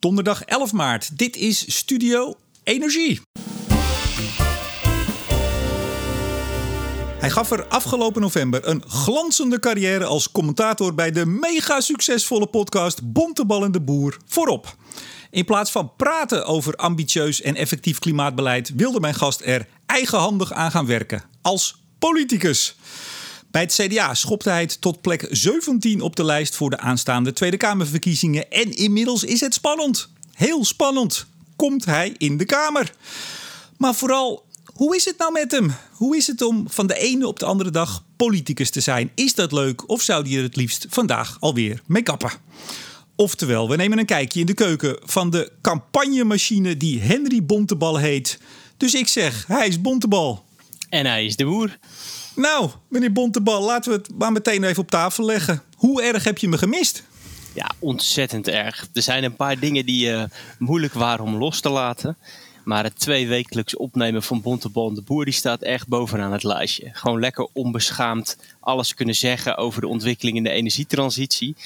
Donderdag 11 maart. Dit is Studio Energie. Hij gaf er afgelopen november een glanzende carrière als commentator bij de mega succesvolle podcast Bontebal en de Boer voorop. In plaats van praten over ambitieus en effectief klimaatbeleid wilde mijn gast er eigenhandig aan gaan werken als politicus. Bij het CDA schopte hij het tot plek 17 op de lijst voor de aanstaande Tweede Kamerverkiezingen. En inmiddels is het spannend. Heel spannend. Komt hij in de Kamer? Maar vooral, hoe is het nou met hem? Hoe is het om van de ene op de andere dag politicus te zijn? Is dat leuk of zou hij er het liefst vandaag alweer mee kappen? Oftewel, we nemen een kijkje in de keuken van de campagnemachine die Henry Bontebal heet. Dus ik zeg, hij is Bontebal. En hij is de boer. Nou, meneer Bontebal, laten we het maar meteen even op tafel leggen. Hoe erg heb je me gemist? Ja, ontzettend erg. Er zijn een paar dingen die uh, moeilijk waren om los te laten. Maar het tweewekelijks opnemen van Bontebal en de Boer die staat echt bovenaan het lijstje. Gewoon lekker onbeschaamd alles kunnen zeggen over de ontwikkeling in de energietransitie.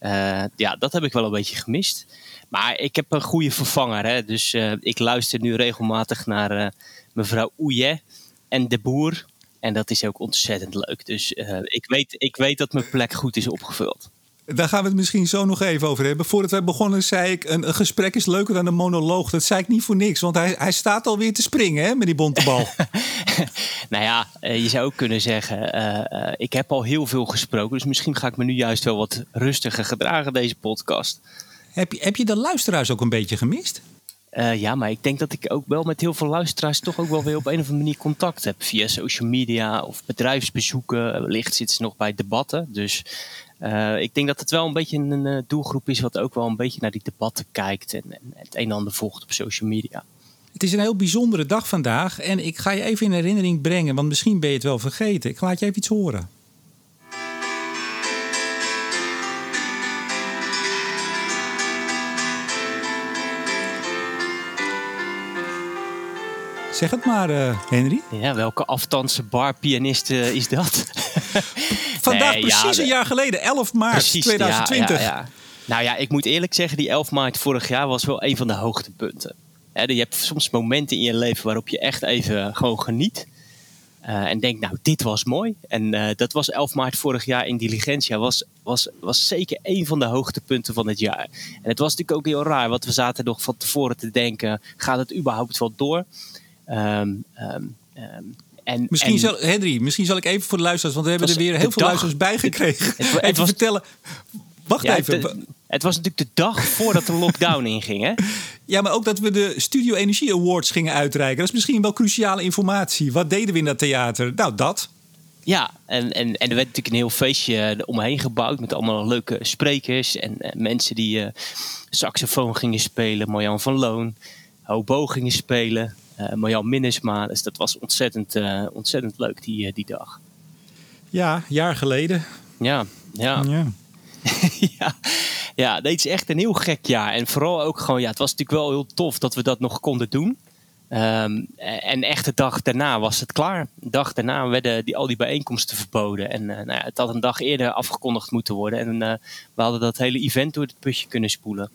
Uh, ja, dat heb ik wel een beetje gemist. Maar ik heb een goede vervanger. Hè? Dus uh, ik luister nu regelmatig naar mevrouw Oeje en de Boer. En dat is ook ontzettend leuk. Dus uh, ik, weet, ik weet dat mijn plek goed is opgevuld. Daar gaan we het misschien zo nog even over hebben. Voordat wij begonnen zei ik, een, een gesprek is leuker dan een monoloog. Dat zei ik niet voor niks, want hij, hij staat alweer te springen hè, met die bontebal. nou ja, je zou ook kunnen zeggen, uh, uh, ik heb al heel veel gesproken. Dus misschien ga ik me nu juist wel wat rustiger gedragen, deze podcast. Heb je, heb je de luisteraars ook een beetje gemist? Uh, ja, maar ik denk dat ik ook wel met heel veel luisteraars toch ook wel weer op een of andere manier contact heb. Via social media of bedrijfsbezoeken. Wellicht zitten ze nog bij debatten. Dus uh, ik denk dat het wel een beetje een doelgroep is wat ook wel een beetje naar die debatten kijkt. En, en het een en ander volgt op social media. Het is een heel bijzondere dag vandaag. En ik ga je even in herinnering brengen, want misschien ben je het wel vergeten. Ik laat je even iets horen. Zeg het maar, uh, Henry. Ja, welke afstandse barpianist uh, is dat? Vandaag nee, precies ja, een jaar geleden, 11 maart precies, 2020. Ja, nou ja, ik moet eerlijk zeggen, die 11 maart vorig jaar was wel een van de hoogtepunten. He, je hebt soms momenten in je leven waarop je echt even gewoon geniet. Uh, en denk, nou, dit was mooi. En uh, dat was 11 maart vorig jaar in Diligentia. Was, was, was zeker een van de hoogtepunten van het jaar. En het was natuurlijk ook heel raar, want we zaten nog van tevoren te denken: gaat het überhaupt wel door? Um, um, um, en, misschien, en, zal, Henry, misschien zal ik even voor de luisteraars, want we hebben er weer heel veel dag, luisteraars bij gekregen. Het, het, het even was, vertellen. Wacht ja, even. Het, het, was natuurlijk de dag voordat de lockdown inging. Hè? Ja, maar ook dat we de Studio Energie Awards gingen uitreiken. Dat is misschien wel cruciale informatie. Wat deden we in dat theater? Nou, dat. Ja, en, en, en er werd natuurlijk een heel feestje omheen gebouwd met allemaal leuke sprekers en, en mensen die uh, saxofoon gingen spelen. Marjan van Loon, hobo gingen spelen Marjan Minnesma. Dus dat was ontzettend, uh, ontzettend leuk die, uh, die dag. Ja, jaar geleden. Ja, ja. Ja. ja. ja, het is echt een heel gek jaar. En vooral ook gewoon, ja, het was natuurlijk wel heel tof dat we dat nog konden doen. Um, en echt de dag daarna was het klaar. De dag daarna werden die, al die bijeenkomsten verboden. En uh, nou ja, het had een dag eerder afgekondigd moeten worden. En uh, we hadden dat hele event door het putje kunnen spoelen.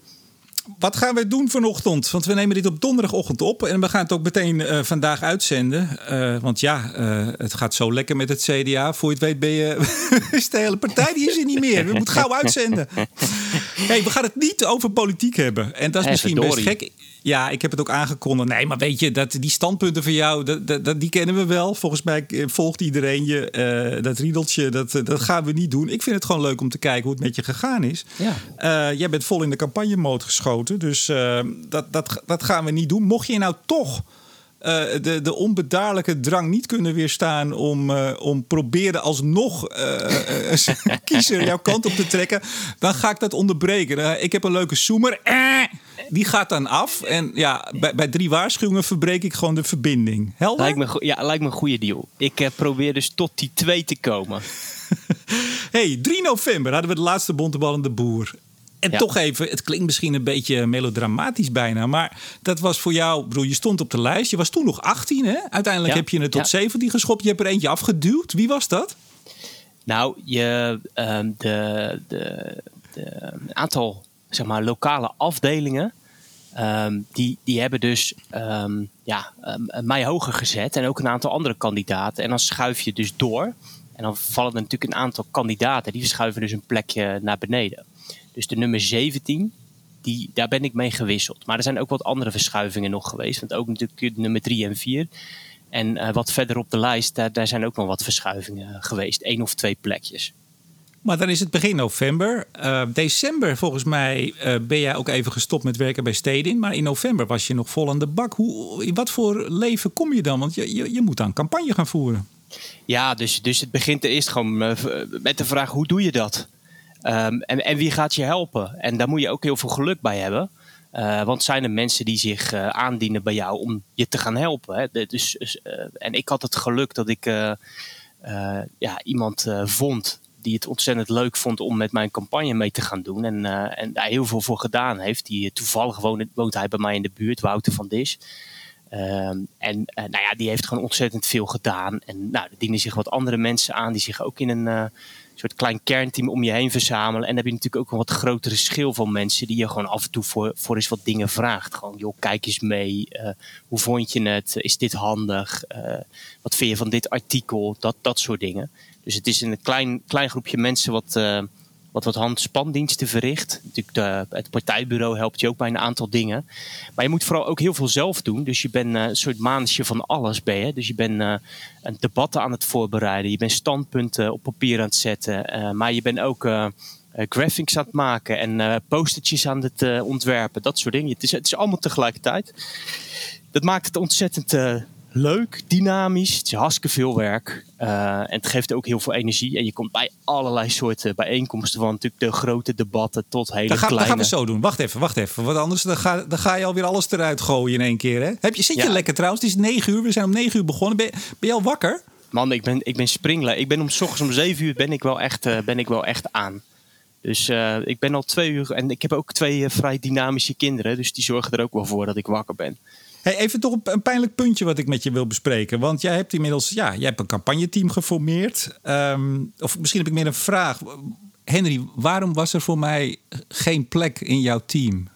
Wat gaan we doen vanochtend? Want we nemen dit op donderdagochtend op en we gaan het ook meteen uh, vandaag uitzenden. Uh, want ja, uh, het gaat zo lekker met het CDA. Voor je het weet ben je... is de hele partij, die is er niet meer. We moeten gauw uitzenden. hey, we gaan het niet over politiek hebben. En dat is misschien best gek. Ja, ik heb het ook aangekondigd. Nee, maar weet je, dat, die standpunten van jou, dat, dat, die kennen we wel. Volgens mij volgt iedereen je. Uh, dat riedeltje, dat, dat gaan we niet doen. Ik vind het gewoon leuk om te kijken hoe het met je gegaan is. Ja. Uh, jij bent vol in de campagne-mode geschoten. Dus uh, dat, dat, dat gaan we niet doen. Mocht je nou toch... Uh, de, de onbedaarlijke drang niet kunnen weerstaan om, uh, om proberen alsnog uh, kiezer jouw kant op te trekken, dan ga ik dat onderbreken. ik heb een leuke zoemer. Die gaat dan af. En ja, bij, bij, drie waarschuwingen verbreek ik gewoon de verbinding. Helder? Lijkt me, ja, lijkt me een goede deal. Ik probeer dus tot die twee te komen. hey, 3 november hadden we de laatste bonteballende boer. En ja. toch even, het klinkt misschien een beetje melodramatisch bijna. Maar dat was voor jou, broer, je stond op de lijst. Je was toen nog 18, hè? Uiteindelijk ja. heb je het tot ja. 17 geschopt. Je hebt er eentje afgeduwd. Wie was dat? Nou, je, um, de, de, de aantal zeg maar, lokale afdelingen Ehm, die, die hebben dus ehm, ja, ehm, mij hoger gezet en ook een aantal andere kandidaten. En dan schuif je dus door. En dan vallen er natuurlijk een aantal kandidaten, die verschuiven dus een plekje naar beneden. Dus de nummer 17, die, daar ben ik mee gewisseld. Maar er zijn ook wat andere verschuivingen nog geweest. Want ook natuurlijk nummer 3 en 4. En uh, wat verder op de lijst, daar, daar zijn ook nog wat verschuivingen geweest. Eén of twee plekjes. Maar dan is het begin november. Uh, december, volgens mij, uh, ben jij ook even gestopt met werken bij Stedin. Maar in november was je nog vol aan de bak. Hoe, in wat voor leven kom je dan? Want je, je, je moet dan campagne gaan voeren. Ja, dus, dus het begint eerst gewoon met de vraag: hoe doe je dat? Um, en, en wie gaat je helpen? En daar moet je ook heel veel geluk bij hebben. Want zijn er mensen die zich uh, aandienen bij jou om je te gaan helpen? Hè? Dus, uh, en ik had het geluk dat ik ja, iemand vond die het ontzettend leuk vond om met mijn campagne mee te gaan doen. En, en daar heel veel voor gedaan heeft. Die, toevallig woont, woont hij bij mij in de buurt, Wouter van Dis. Ehm, en nou ja, die heeft gewoon ontzettend veel gedaan. En nou, er dienen zich wat andere mensen aan die zich ook in een soort klein kernteam om je heen verzamelen. En dan heb je natuurlijk ook een wat grotere schil van mensen die je gewoon af en toe voor, voor eens wat dingen vraagt. Gewoon, joh, kijk eens mee. Hoe vond je het? Is dit handig? Wat vind je van dit artikel? Dat, dat soort dingen. Dus het is een klein, klein groepje mensen wat, uh, wat wat handspandiensten verricht. Natuurlijk de, het partijbureau helpt je ook bij een aantal dingen. Maar je moet vooral ook heel veel zelf doen. Dus je bent uh, een soort manetje van alles ben je. Dus je bent uh, een debatten aan het voorbereiden. Je bent standpunten op papier aan het zetten. Maar je bent ook graphics aan het maken en postertjes aan het ontwerpen. Dat soort dingen. Het is, het is allemaal tegelijkertijd. Dat maakt het ontzettend leuk, dynamisch. Het is hartstikke veel werk. Uh, en het geeft ook heel veel energie. En je komt bij allerlei soorten bijeenkomsten. Van natuurlijk de grote debatten tot hele kleine. Dat gaan we zo doen. Wacht even, wacht even. Want anders dan ga, dan ga je alweer alles eruit gooien in één keer. Hè? Heb je, zit je ja. lekker trouwens? Het is negen uur. We zijn om negen uur begonnen. Ben, ben je al wakker? Man, ik ben, ik ben springler. Ik ben om s ochtends om zeven uur ben ik wel echt, uh, ben ik wel echt aan. Dus uh, ik ben al twee uur. En ik heb ook twee vrij dynamische kinderen. Dus die zorgen er ook wel voor dat ik wakker ben. Hey, even toch een pijnlijk puntje wat ik met je wil bespreken. Want jij hebt inmiddels ja, jij hebt een campagneteam geformeerd. Um, of misschien heb ik meer een vraag. Henry, waarom was er voor mij geen plek in jouw team?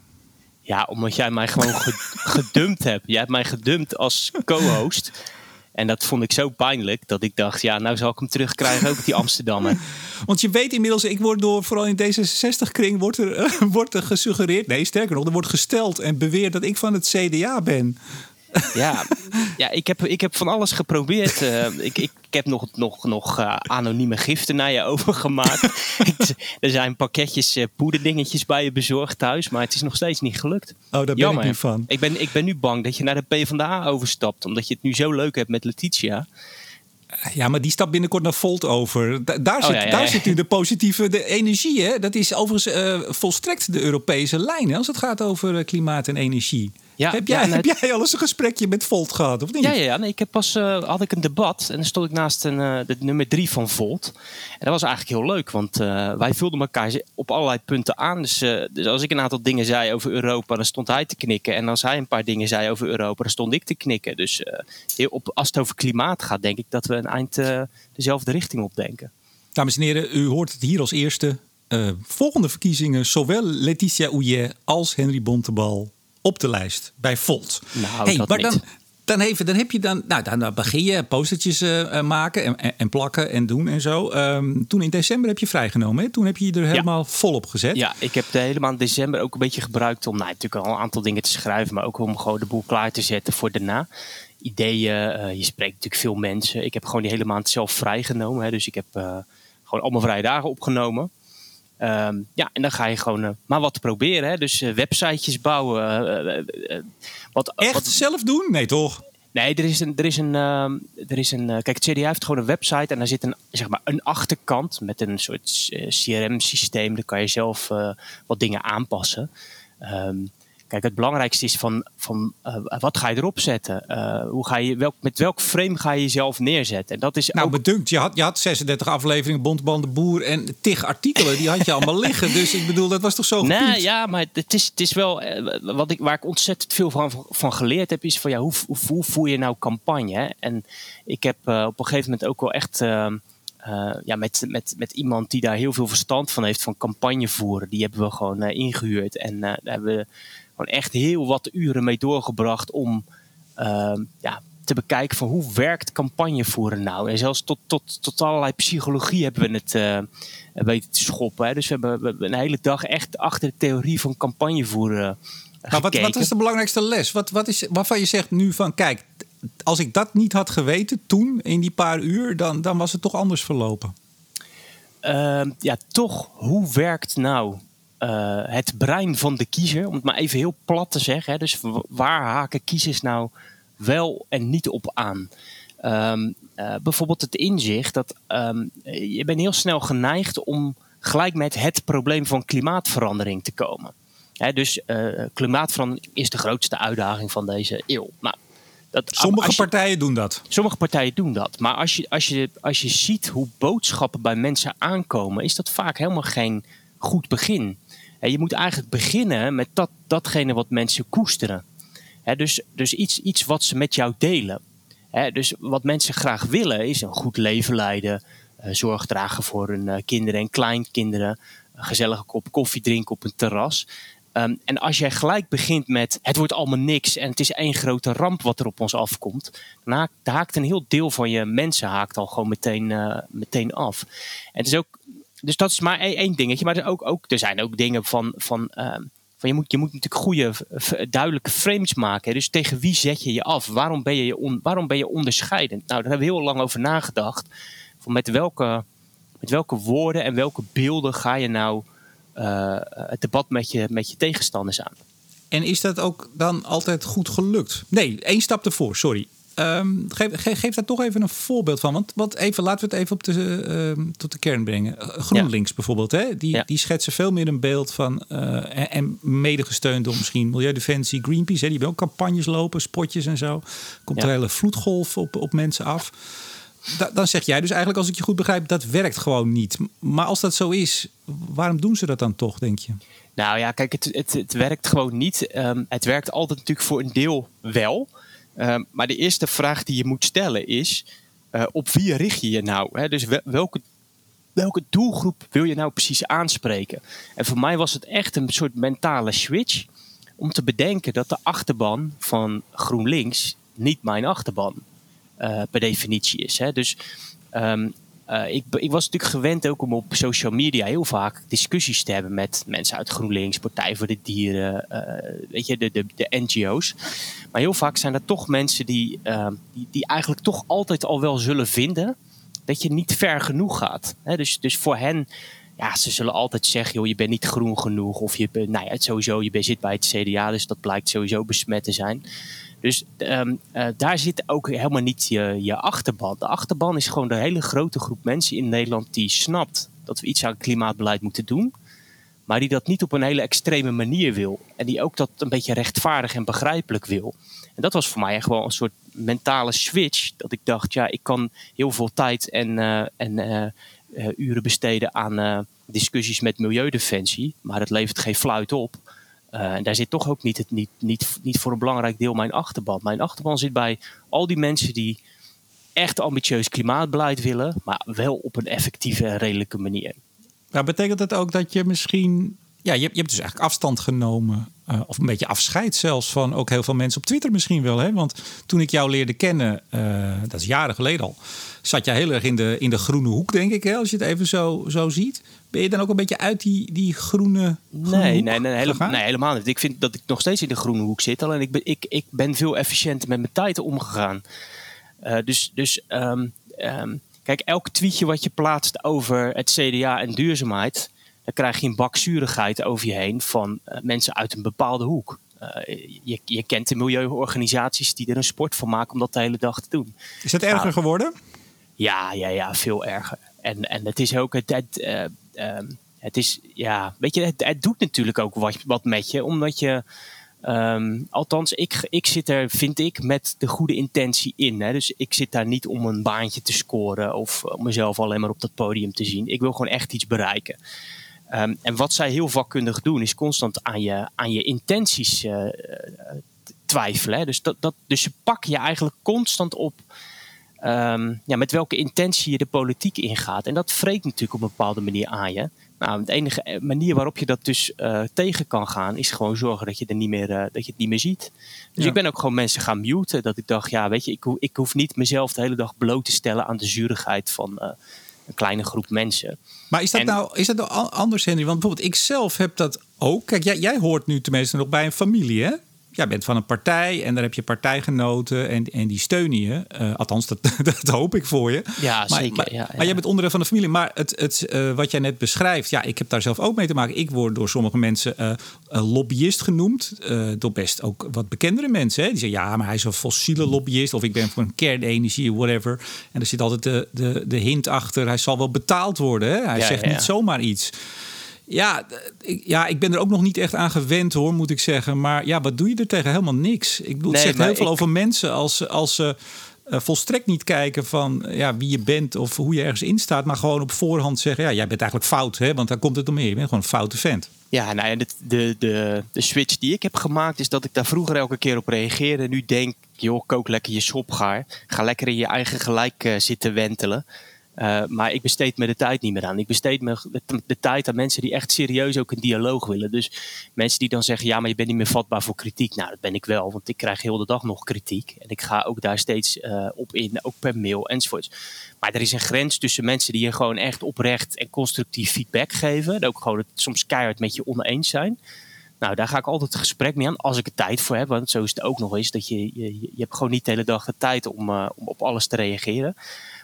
Ja, omdat jij mij gewoon gedumpt hebt. Jij hebt mij gedumpt als co-host. En dat vond ik zo pijnlijk dat ik dacht, ja, nou zal ik hem terugkrijgen, ook die Amsterdammer. Want je weet inmiddels, ik word door, vooral in D66-kring, wordt er, wordt er gesuggereerd, nee, sterker nog, er wordt gesteld en beweerd dat ik van het CDA ben. Ja, ja ik, heb, ik heb van alles geprobeerd. Uh, ik, ik, ik, heb nog, nog, nog uh, anonieme giften naar je overgemaakt. er zijn pakketjes uh, poederdingetjes bij je bezorgd thuis, maar het is nog steeds niet gelukt. Oh, daar ben ik niet van. Ik ben, ik ben nu bang dat je naar de PvdA overstapt, omdat je het nu zo leuk hebt met Letitia. Ja, maar die stapt binnenkort naar Volt over. Da daar, oh, zit, ja, ja, daar ja. zit nu de positieve de energie. Hè? Dat is overigens volstrekt de Europese lijn hè, als het gaat over klimaat en energie. Ja, heb, jij, heb jij al eens een gesprekje met Volt gehad, of niet? Ja, ja, ja. Nee, ik heb pas uh, had ik een debat en dan stond ik naast een, de nummer drie van Volt. En dat was eigenlijk heel leuk, want wij vulden elkaar op allerlei punten aan. Dus, dus als ik een aantal dingen zei over Europa, dan stond hij te knikken. En als hij een paar dingen zei over Europa, dan stond ik te knikken. Dus op, als het over klimaat gaat, denk ik dat we een eind dezelfde richting op denken. Dames en heren, u hoort het hier als eerste. Volgende verkiezingen, zowel Letitia Ouillet als Henry Bontebal op de lijst bij Volt. Nou, hey, maar dan, dan, even, dan heb je dan, nou, dan begin je postertjes uh, maken en, en, en, plakken en doen en zo. Um, toen in december heb je vrijgenomen, hè? toen heb je je er helemaal ja. vol op gezet. Ja, ik heb de hele maand december ook een beetje gebruikt om nou, natuurlijk al een aantal dingen te schrijven, maar ook om gewoon de boel klaar te zetten voor daarna ideeën. Uh, je spreekt natuurlijk veel mensen. Ik heb gewoon die hele maand zelf vrijgenomen. Hè, dus ik heb uh, gewoon allemaal vrije dagen opgenomen. Um, ja, en dan ga je gewoon uh, maar wat proberen. Hè? Dus websitejes bouwen. wat, Echt wat... zelf doen? Nee, toch? Nee, er is een. Er is een, er is een kijk, het CDA heeft gewoon een website en daar zit een, zeg maar, een achterkant met een soort CRM-systeem. Daar kan je zelf wat dingen aanpassen. Um, Kijk, het belangrijkste is van, van uh, wat ga je erop zetten? Uh, hoe ga je, welk, met welk frame ga je jezelf neerzetten? En dat is nou, ook... bedunkt. Je had, je had 36 afleveringen Bontband de Boer en tig artikelen. Die had je allemaal liggen. Dus ik bedoel, dat was toch zo Nee, ja, maar het is, het is wel... Uh, wat ik, waar ik ontzettend veel van, van geleerd heb... is van ja, hoe, hoe, hoe voer je nou campagne? Hè? En ik heb op een gegeven moment ook wel echt... Uh, ja, met, met, met iemand die daar heel veel verstand van heeft van campagne voeren. Die hebben we gewoon uh, ingehuurd. En uh, daar hebben we gewoon echt heel wat uren mee doorgebracht om ehm, ja, te bekijken van hoe werkt campagnevoeren nou. En zelfs tot, tot, tot allerlei psychologie hebben we het uh, weten te schoppen. Hè. Dus we hebben, we hebben, een hele dag echt achter de theorie van campagnevoeren uh, maar wat, wat, is de belangrijkste les? Wat, wat is, waarvan je zegt nu van kijk, als ik dat niet had geweten toen in die paar uur, dan, dan was het toch anders verlopen. Uh, ja, toch, hoe werkt nou uh, het brein van de kiezer? Om het maar even heel plat te zeggen. Hè. Dus waar haken kiezers nou wel en niet op aan? Um, uh, bijvoorbeeld het inzicht dat um, je bent heel snel geneigd om gelijk met het probleem van klimaatverandering te komen. Hè, dus uh, klimaatverandering is de grootste uitdaging van deze eeuw. Nou, dat, sommige je, partijen doen dat. Sommige partijen doen dat. Maar als je, als, je, als je ziet hoe boodschappen bij mensen aankomen, is dat vaak helemaal geen goed begin. En je moet eigenlijk beginnen met dat, datgene wat mensen koesteren. Dus dus iets, iets wat ze met jou delen. Dus wat mensen graag willen is een goed leven leiden, uh, zorg dragen voor hun uh, kinderen en kleinkinderen, een gezellige kop koffie drinken op een terras. Um, en als jij gelijk begint met het wordt allemaal niks en het is één grote ramp wat er op ons afkomt, dan haakt, een heel deel van je mensen haakt al gewoon meteen, uh, meteen af. En het is ook, dus dat is maar één dingetje. Maar er, ook, ook, er zijn ook dingen van, van, uh, van je, moet, je moet natuurlijk goede, duidelijke frames maken. Dus tegen wie zet je je af? Waarom ben je, on, waarom ben je onderscheidend? Nou, daar hebben we heel lang over nagedacht. Van met, welke, met welke woorden en welke beelden ga je nou uh, het debat met je, met je tegenstanders aan. En is dat ook dan altijd goed gelukt? Nee, één stap ervoor, sorry. Um, geef, geef, geef, daar toch even een voorbeeld van. Want, want even, laten we het even op de, uh, tot de kern brengen. GroenLinks ja. bijvoorbeeld, hè? Die, ja. die schetsen veel meer een beeld van. Uh, en, en mede gesteund door misschien Milieudefensie, Greenpeace. Hè? Die hebben ook campagnes lopen, spotjes en zo. Komt ja. er een hele vloedgolf op, op mensen af da, dan zeg jij dus eigenlijk, als ik je goed begrijp, dat werkt gewoon niet. Maar als dat zo is, waarom doen ze dat dan toch, denk je? Nou ja, kijk, het, het, het werkt gewoon niet. Um, het werkt altijd natuurlijk voor een deel wel. Um, maar de eerste vraag die je moet stellen is: uh, op wie richt je je nou? Dus welke, welke doelgroep wil je nou precies aanspreken? En voor mij was het echt een soort mentale switch om te bedenken dat de achterban van GroenLinks niet mijn achterban uh, per definitie is. Dus um, uh, ik, ik, was natuurlijk gewend ook om op social media heel vaak discussies te hebben met mensen uit GroenLinks, Partij voor de Dieren, uh, weet je, de, de, de, NGO's. Maar heel vaak zijn er toch mensen die, uh, die, die, eigenlijk toch altijd al wel zullen vinden dat je niet ver genoeg gaat. Dus, dus voor hen, ja, ze zullen altijd zeggen, joh, je bent niet groen genoeg. Of je, nou ja, sowieso, je zit bij het CDA, dus dat blijkt sowieso besmet te zijn. Dus um, uh, daar zit ook helemaal niet je, je achterban. De achterban is gewoon de hele grote groep mensen in Nederland die snapt dat we iets aan klimaatbeleid moeten doen. Maar die dat niet op een hele extreme manier wil. En die ook dat een beetje rechtvaardig en begrijpelijk wil. En dat was voor mij wel een soort mentale switch. Dat ik dacht, ja, ik kan heel veel tijd en, uh, en uh, uren besteden aan discussies met Milieudefensie. Maar het levert geen fluit op. Uh, en daar zit toch ook niet, het, niet, niet, niet voor een belangrijk deel mijn achterban. Mijn achterban zit bij al die mensen die echt ambitieus klimaatbeleid willen, maar wel op een effectieve en redelijke manier. Nou, betekent dat ook dat je misschien. Ja, je, je hebt dus eigenlijk afstand genomen, uh, of een beetje afscheid zelfs van ook heel veel mensen op Twitter misschien wel. Hè? Want toen ik jou leerde kennen, uh, dat is jaren geleden al, zat jij heel erg in de, in de groene hoek, denk ik, hè, als je het even zo, zo ziet. Ben je dan ook een beetje uit die, die groene, groene nee, nee, nee, helemaal, nee, helemaal niet. Ik vind dat ik nog steeds in de groene hoek zit. Alleen ik ben, ik, ik ben veel efficiënter met mijn tijd omgegaan. Uh, dus dus um, um, kijk, elk tweetje wat je plaatst over het CDA en duurzaamheid... dan krijg je een bak zurigheid over je heen van uh, mensen uit een bepaalde hoek. Uh, je, je, kent de milieuorganisaties die er een sport van maken om dat de hele dag te doen. Is dat erger nou, geworden? Ja, ja, ja, veel erger. En, en het is ook het, het, uh, um, het is, ja, weet je, het, doet natuurlijk ook wat, wat met je, omdat je, um, althans, ik, ik zit er, vind ik, met de goede intentie in. Hè? Dus ik zit daar niet om een baantje te scoren of om mezelf alleen maar op dat podium te zien. Ik wil gewoon echt iets bereiken. Um, en wat zij heel vakkundig doen, is constant aan je, aan je intenties uh, twijfelen. Dus, dat, dat, dus ze pakken je eigenlijk constant op Um, ja, met welke intentie je de politiek ingaat. En dat vreet natuurlijk op een bepaalde manier aan je. Nou, de enige manier waarop je dat dus uh, tegen kan gaan, is gewoon zorgen dat je, er niet meer, uh, dat je het niet meer ziet. Dus ik ben ook gewoon mensen gaan muten. Dat ik dacht, ja, weet je, ik, ik hoef niet mezelf de hele dag bloot te stellen aan de zurigheid van uh, een kleine groep mensen. Maar is dat, nou, is dat nou anders, Henry? Want bijvoorbeeld, ik zelf heb dat ook. Kijk, jij, jij hoort nu tenminste nog bij een familie, hè? Jij bent van een partij en daar heb je partijgenoten en, en die steunen je. Uh, althans, dat, dat hoop ik voor je. Ja, maar, zeker. Maar, ja, ja. maar jij bent onderdeel van de familie. Maar het, het, uh, wat jij net beschrijft, ja, ik heb daar zelf ook mee te maken. Ik word door sommige mensen uh, lobbyist genoemd. door best ook wat bekendere mensen. Hè? Die zeggen, ja, maar hij is een fossiele lobbyist. Of ik ben voor een kernenergie, whatever. En er zit altijd de, de, de hint achter. Hij zal wel betaald worden. Hè? Hij Ja, zegt ja, niet zomaar iets. Ja, ik, ja, ik ben er ook nog niet echt aan gewend hoor, moet ik zeggen. Maar ja, wat doe je er tegen? Helemaal niks. Ik bedoel, Nee, het zegt heel veel over mensen als, ze- als ze eh, volstrekt niet kijken van ja, wie je bent of hoe je ergens in staat. Maar gewoon op voorhand zeggen, ja, jij bent eigenlijk fout. Hè? Want daar komt het om neer. Je bent gewoon een foute vent. Ja, nou ja, de, de, de, de switch die ik heb gemaakt is dat ik daar vroeger elke keer op reageerde. Nu denk ik, joh, kook lekker je sopgaar. Ga lekker in je eigen gelijk eh, zitten wentelen. Eh, maar ik besteed me de tijd niet meer aan. Ik besteed me de, tijd aan mensen die echt serieus ook een dialoog willen. Dus mensen die dan zeggen, ja, maar je bent niet meer vatbaar voor kritiek. Nou, dat ben ik wel, want ik krijg heel de dag nog kritiek. En ik ga ook daar steeds eh, op in, ook per mail enzovoorts. Maar er is een grens tussen mensen die je gewoon echt oprecht en constructief feedback geven. En ook gewoon het soms keihard met je oneens zijn. Nou, daar ga ik altijd het gesprek mee aan als ik er tijd voor heb. Want zo is het ook nog eens dat je, je, je hebt gewoon niet de hele dag de tijd om, eh, om op alles te reageren.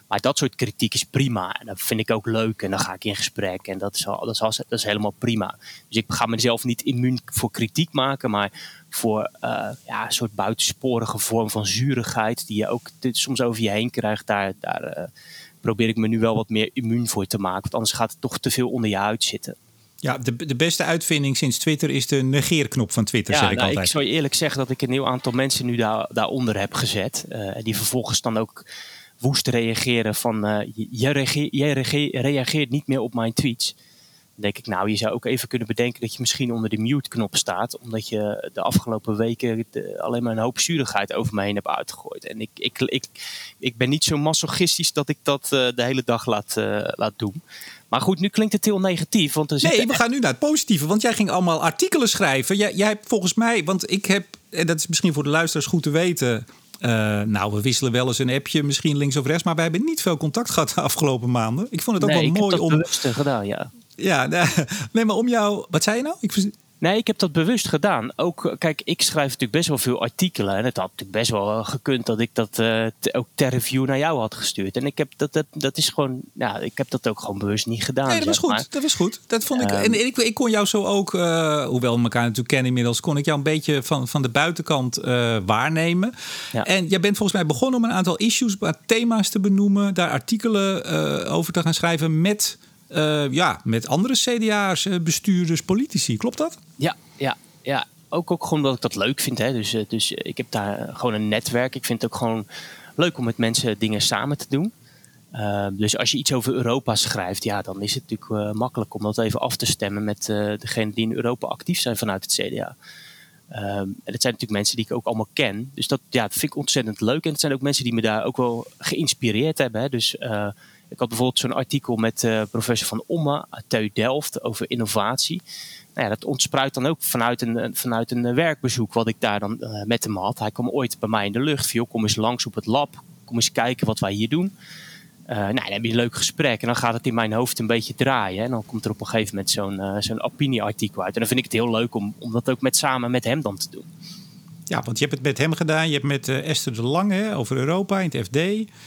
Maar dat soort kritiek is prima. En dat vind ik ook leuk. En dan ga ik in gesprek. En dat is, al, dat is, al- dat is helemaal prima. Dus ik ga mezelf niet immuun voor kritiek maken. Maar voor eh, ja, een soort buitensporige vorm van zurigheid. Die je ook soms over je heen krijgt. Daar, daar eh, probeer ik me nu wel wat meer immuun voor te maken. Want anders gaat het toch te veel onder je huid zitten. Ja, de, de beste uitvinding sinds Twitter is de negeerknop van Twitter, Ja, zeg ik nou, ik altijd. zou je eerlijk zeggen dat ik een nieuw aantal mensen nu daar, daaronder heb gezet. eh, die vervolgens dan ook woest reageren van... reageer- jij reageer- reageert niet meer op mijn tweets. Dan denk ik, nou, je zou ook even kunnen bedenken dat je misschien onder de mute-knop staat. Omdat je de afgelopen weken de- alleen maar een hoop zurigheid over me heen hebt uitgegooid. En ik, ik, ik, ik ben niet zo masochistisch dat ik dat eh, de hele dag laat, eh, laat doen. Maar goed, nu klinkt het heel negatief. Want er Nee, we gaan nu naar het positieve. Want jij ging allemaal artikelen schrijven. Jij, jij hebt volgens mij, want ik heb, en dat is misschien voor de luisteraars goed te weten. Eh, nou, we wisselen wel eens een appje, misschien links of rechts. Maar wij hebben niet veel contact gehad de afgelopen maanden. Ik vond het ook nee, wel ik mooi om. gedaan, ja. Ja, nee, maar om jou. Wat zei je nou? Ik, Nee, ik heb dat bewust gedaan. Ook, eh, kijk, ik schrijf natuurlijk best wel veel artikelen. En het had natuurlijk best wel eh, gekund dat ik dat eh, ook ter review naar jou had gestuurd. En ik heb dat, dat, dat is gewoon, ja, ik heb dat ook gewoon bewust niet gedaan. Nee, dat was goed. maar. Dat was goed. Dat vond ik. Ehm. en ik, ik kon jou zo ook, hoewel we elkaar natuurlijk kennen inmiddels, kon ik jou een beetje van, van de buitenkant waarnemen. Ja. En jij bent volgens mij begonnen om een aantal issues, thema's te benoemen, daar artikelen over te gaan schrijven met, eh, ja, met andere CDA's, eh, bestuurders, politici. Klopt dat? Ja, ja, ja. Ook, ook gewoon omdat ik dat leuk vind. Hè. Dus, eh, dus ik heb daar gewoon een netwerk. Ik vind het ook gewoon leuk om met mensen dingen samen te doen. Dus als je iets over Europa schrijft, ja, dan is het natuurlijk makkelijk om dat even af te stemmen met eh degenen die in Europa actief zijn vanuit het CDA. En dat zijn natuurlijk mensen die ik ook allemaal ken. Dus dat, ja, dat vind ik ontzettend leuk. En het zijn ook mensen die me daar ook wel geïnspireerd hebben. Hè. Dus ik had bijvoorbeeld zo'n artikel met eh, professor Van Omme uit TU Delft over innovatie. Nou ja, dat ontspruit dan ook vanuit een, vanuit een eh, werkbezoek wat ik daar dan eh, met hem had. Hij kwam ooit bij mij in de lucht. Viel, kom eens langs op het lab. Kom eens kijken wat wij hier doen. Nou, dan heb je een leuk gesprek en dan gaat het in mijn hoofd een beetje draaien. En dan komt er op een gegeven moment zo'n zo'n opinieartikel uit. En dan vind ik het heel leuk om, om dat ook met, samen met hem dan te doen. Ja, want je hebt het met hem gedaan. Je hebt met eh, Esther de Lange over Europa in het FD.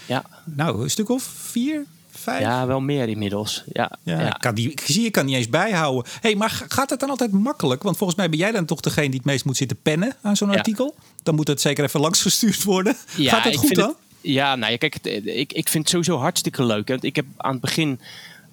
Ja, Nou, een stuk of vier, vijf? ja wel meer inmiddels. Ja, Ja, ja. Ik, kan die, ik zie je kan niet eens bijhouden. hey, maar ga- gaat het dan altijd makkelijk? Want volgens mij ben jij dan toch degene die het meest moet zitten pennen aan zo'n Ja. artikel. Dan moet het zeker even langs gestuurd worden. Ja, gaat dat ik goed dan? het- ja, nou ja, kijk, het- ik, ik vind het sowieso hartstikke leuk. Want ik heb aan het begin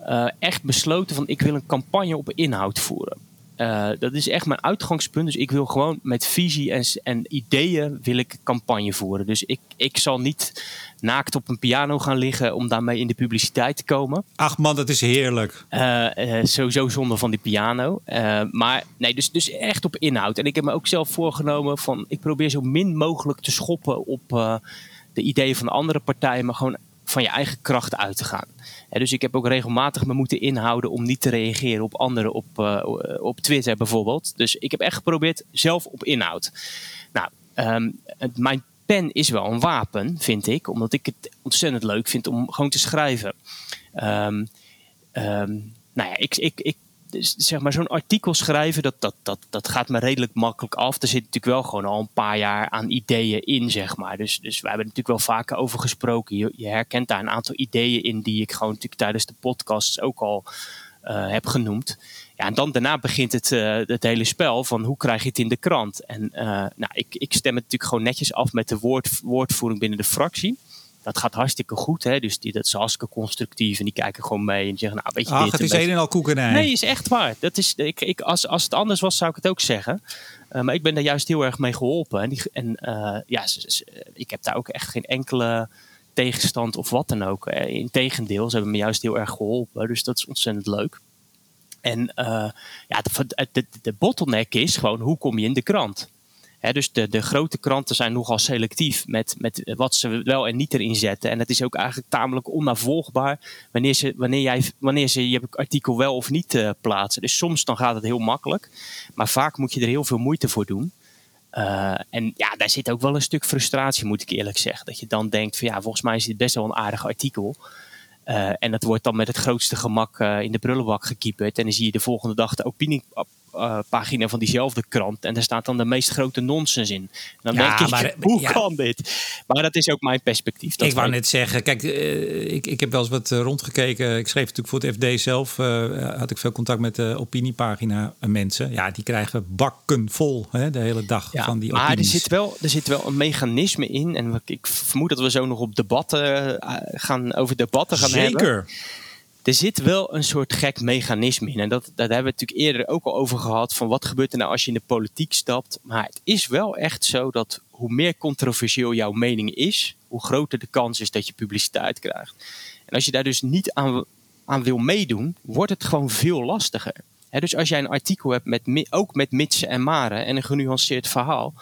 eh, echt besloten van ik wil een campagne op inhoud voeren. Eh, dat is echt mijn uitgangspunt. Dus ik wil gewoon met visie en, en ideeën wil ik campagne voeren. Dus ik, ik zal niet naakt op een piano gaan liggen om daarmee in de publiciteit te komen. Ach man, dat is heerlijk. Eh, sowieso zonder van die piano. Maar nee, dus, dus echt op inhoud. En ik heb me ook zelf voorgenomen van ik probeer zo min mogelijk te schoppen op de ideeën van de andere partijen, maar gewoon van je eigen kracht uit te gaan. Dus ik heb ook regelmatig me moeten inhouden om niet te reageren op anderen op, uh, op Twitter bijvoorbeeld. Dus ik heb echt geprobeerd zelf op inhoud. Nou, ehm, mijn pen is wel een wapen, vind ik, omdat ik het ontzettend leuk vind om gewoon te schrijven. Um, nou ja, ik, ik, ik, zeg maar zo'n artikel schrijven, dat, dat, dat, dat gaat me redelijk makkelijk af. Er zit natuurlijk wel gewoon al een paar jaar aan ideeën in, zeg maar. Dus, dus we hebben natuurlijk wel vaker over gesproken. Je, herkent daar een aantal ideeën in die ik gewoon natuurlijk tijdens de podcasts ook al uh, heb genoemd. Ja, en dan daarna begint het, uh, het hele spel van hoe krijg je het in de krant. En uh, nou, ik, ik stem het natuurlijk gewoon netjes af met de woord, woordvoering binnen de fractie dat gaat hartstikke goed. Hè? Dus die, dat is hartstikke constructief. En die kijken gewoon mee en zeggen, nou weet je Ach, dit. het is een en al koekenij. Nee, is echt waar. Dat is, ik, ik, als, als het anders was, zou ik het ook zeggen. Uh, maar ik ben daar juist heel erg mee geholpen. En, die, en uh, ja, ik heb daar ook echt geen enkele tegenstand of wat dan ook. Integendeel, ze hebben me juist heel erg geholpen. Dus dat is ontzettend leuk. En uh, ja, de, de, de bottleneck is gewoon, hoe kom je in de krant? Dus de, de grote kranten zijn nogal selectief met, met wat ze wel en niet erin zetten. En het is ook eigenlijk tamelijk onnavolgbaar wanneer ze, wanneer jij, wanneer ze je artikel wel of niet uh, plaatsen. Dus soms dan gaat het heel makkelijk, maar vaak moet je er heel veel moeite voor doen. Uh, en ja, daar zit ook wel een stuk frustratie, moet ik eerlijk zeggen. Dat je dan denkt van ja, volgens mij is dit best wel een aardig artikel. Uh, en dat wordt dan met het grootste gemak in de prullenbak gekieperd. En dan zie je de volgende dag de opinie, uh, pagina van diezelfde krant. En daar staat dan de meest grote nonsens in. dan ja, denk ik, maar, hoe kan dit? Maar dat is ook mijn perspectief. ik wou net zeggen, kijk, uh, ik, ik heb wel eens wat uh, rondgekeken. Ik schreef natuurlijk voor het FD zelf. had ik veel contact met de opiniepagina mensen. Ja, die krijgen bakken vol hè, de hele dag ja, van die opinies. Maar er zit, wel, er zit wel een mechanisme in. En ik vermoed dat we zo nog op debatten gaan, over debatten gaan Zeker. hebben. Zeker er zit wel een soort gek mechanisme in. En dat, dat hebben we natuurlijk eerder ook al over gehad. Van wat gebeurt er nou als je in de politiek stapt. Maar het is wel echt zo dat hoe meer controversieel jouw mening is. Hoe groter de kans is dat je publiciteit krijgt. En als je daar dus niet aan, aan wil meedoen. Wordt het gewoon veel lastiger. dus als jij een artikel hebt met, ook met mitsen en maren. En een genuanceerd verhaal.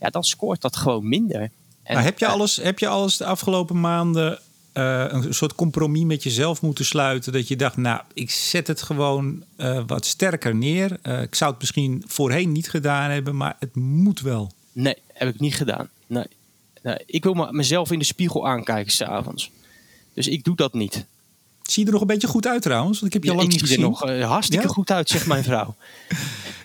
Ja, dan scoort dat gewoon minder. Heb je, alles, heb je alles de afgelopen maanden uh, een soort compromis met jezelf moeten sluiten. Dat je dacht, nou, ik zet het gewoon uh, wat sterker neer. Uh, ik zou het misschien voorheen niet gedaan hebben, maar het moet wel. Nee, heb ik niet gedaan. Nee. nee. Ik wil mezelf in de spiegel aankijken s'avonds. Dus ik doe dat niet. Zie je er nog een beetje goed uit trouwens? Want ik heb je ja, lang niet gezien. Ik zie er nog hartstikke ja? goed uit, zegt mijn vrouw.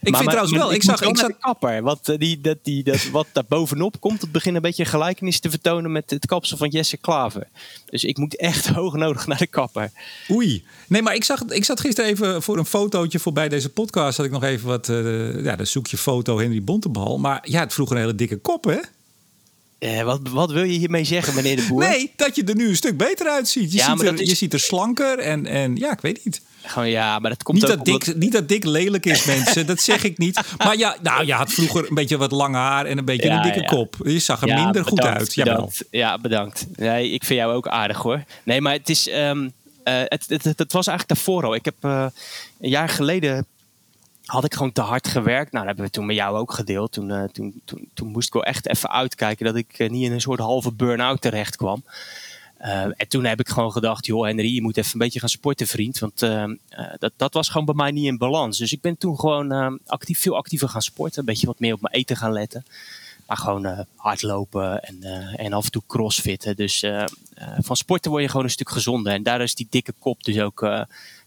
Ik maar, vind trouwens wel, ik, zag, ik zag de kapper. Wat, die, dat, die, dat, wat daar bovenop komt, het begint een beetje gelijkenis te vertonen met het kapsel van Jesse Klaver. Dus ik moet echt hoog nodig naar de kapper. Oei. Nee, maar ik, zag, ik zat gisteren even voor een fotootje voorbij deze podcast. Had ik nog even wat. Uh, ja, dan zoek je foto Henry Bontebal. Maar ja, het vroeg een hele dikke kop, hè? Eh, wat, wat wil je hiermee zeggen, meneer de Boer? Nee, dat je er nu een stuk beter uitziet. Je, ja, ziet, er, is... je ziet er slanker en, en ja, ik weet niet. Gewoon ja, maar dat komt niet dat dik, Niet dat dik lelijk is, mensen. dat zeg ik niet. Maar ja, nou, je had vroeger een beetje wat lang haar en een beetje een dikke kop. Je zag er minder bedankt, goed uit. Bedankt. Ja, bedankt. Nee, ik vind jou ook aardig hoor. Nee, maar het is... Um, uh, het, het, het, het, was eigenlijk daarvoor al. Ik heb uh, een jaar geleden had ik gewoon te hard gewerkt. Nou, dat hebben we toen met jou ook gedeeld. Toen, uh, toen, toen, toen, moest ik wel echt even uitkijken dat ik uh, niet in een soort halve burn-out terecht kwam. Uh, en toen heb ik gewoon gedacht, joh Henry, je moet even een beetje gaan sporten, vriend. Want dat, dat was gewoon bij mij niet in balans. Dus ik ben toen gewoon actief, veel actiever gaan sporten. Een beetje wat meer op mijn eten gaan letten. Maar gewoon hardlopen en, en af en toe crossfitten. Dus van sporten word je gewoon een stuk gezonder. En daar is die dikke kop dus ook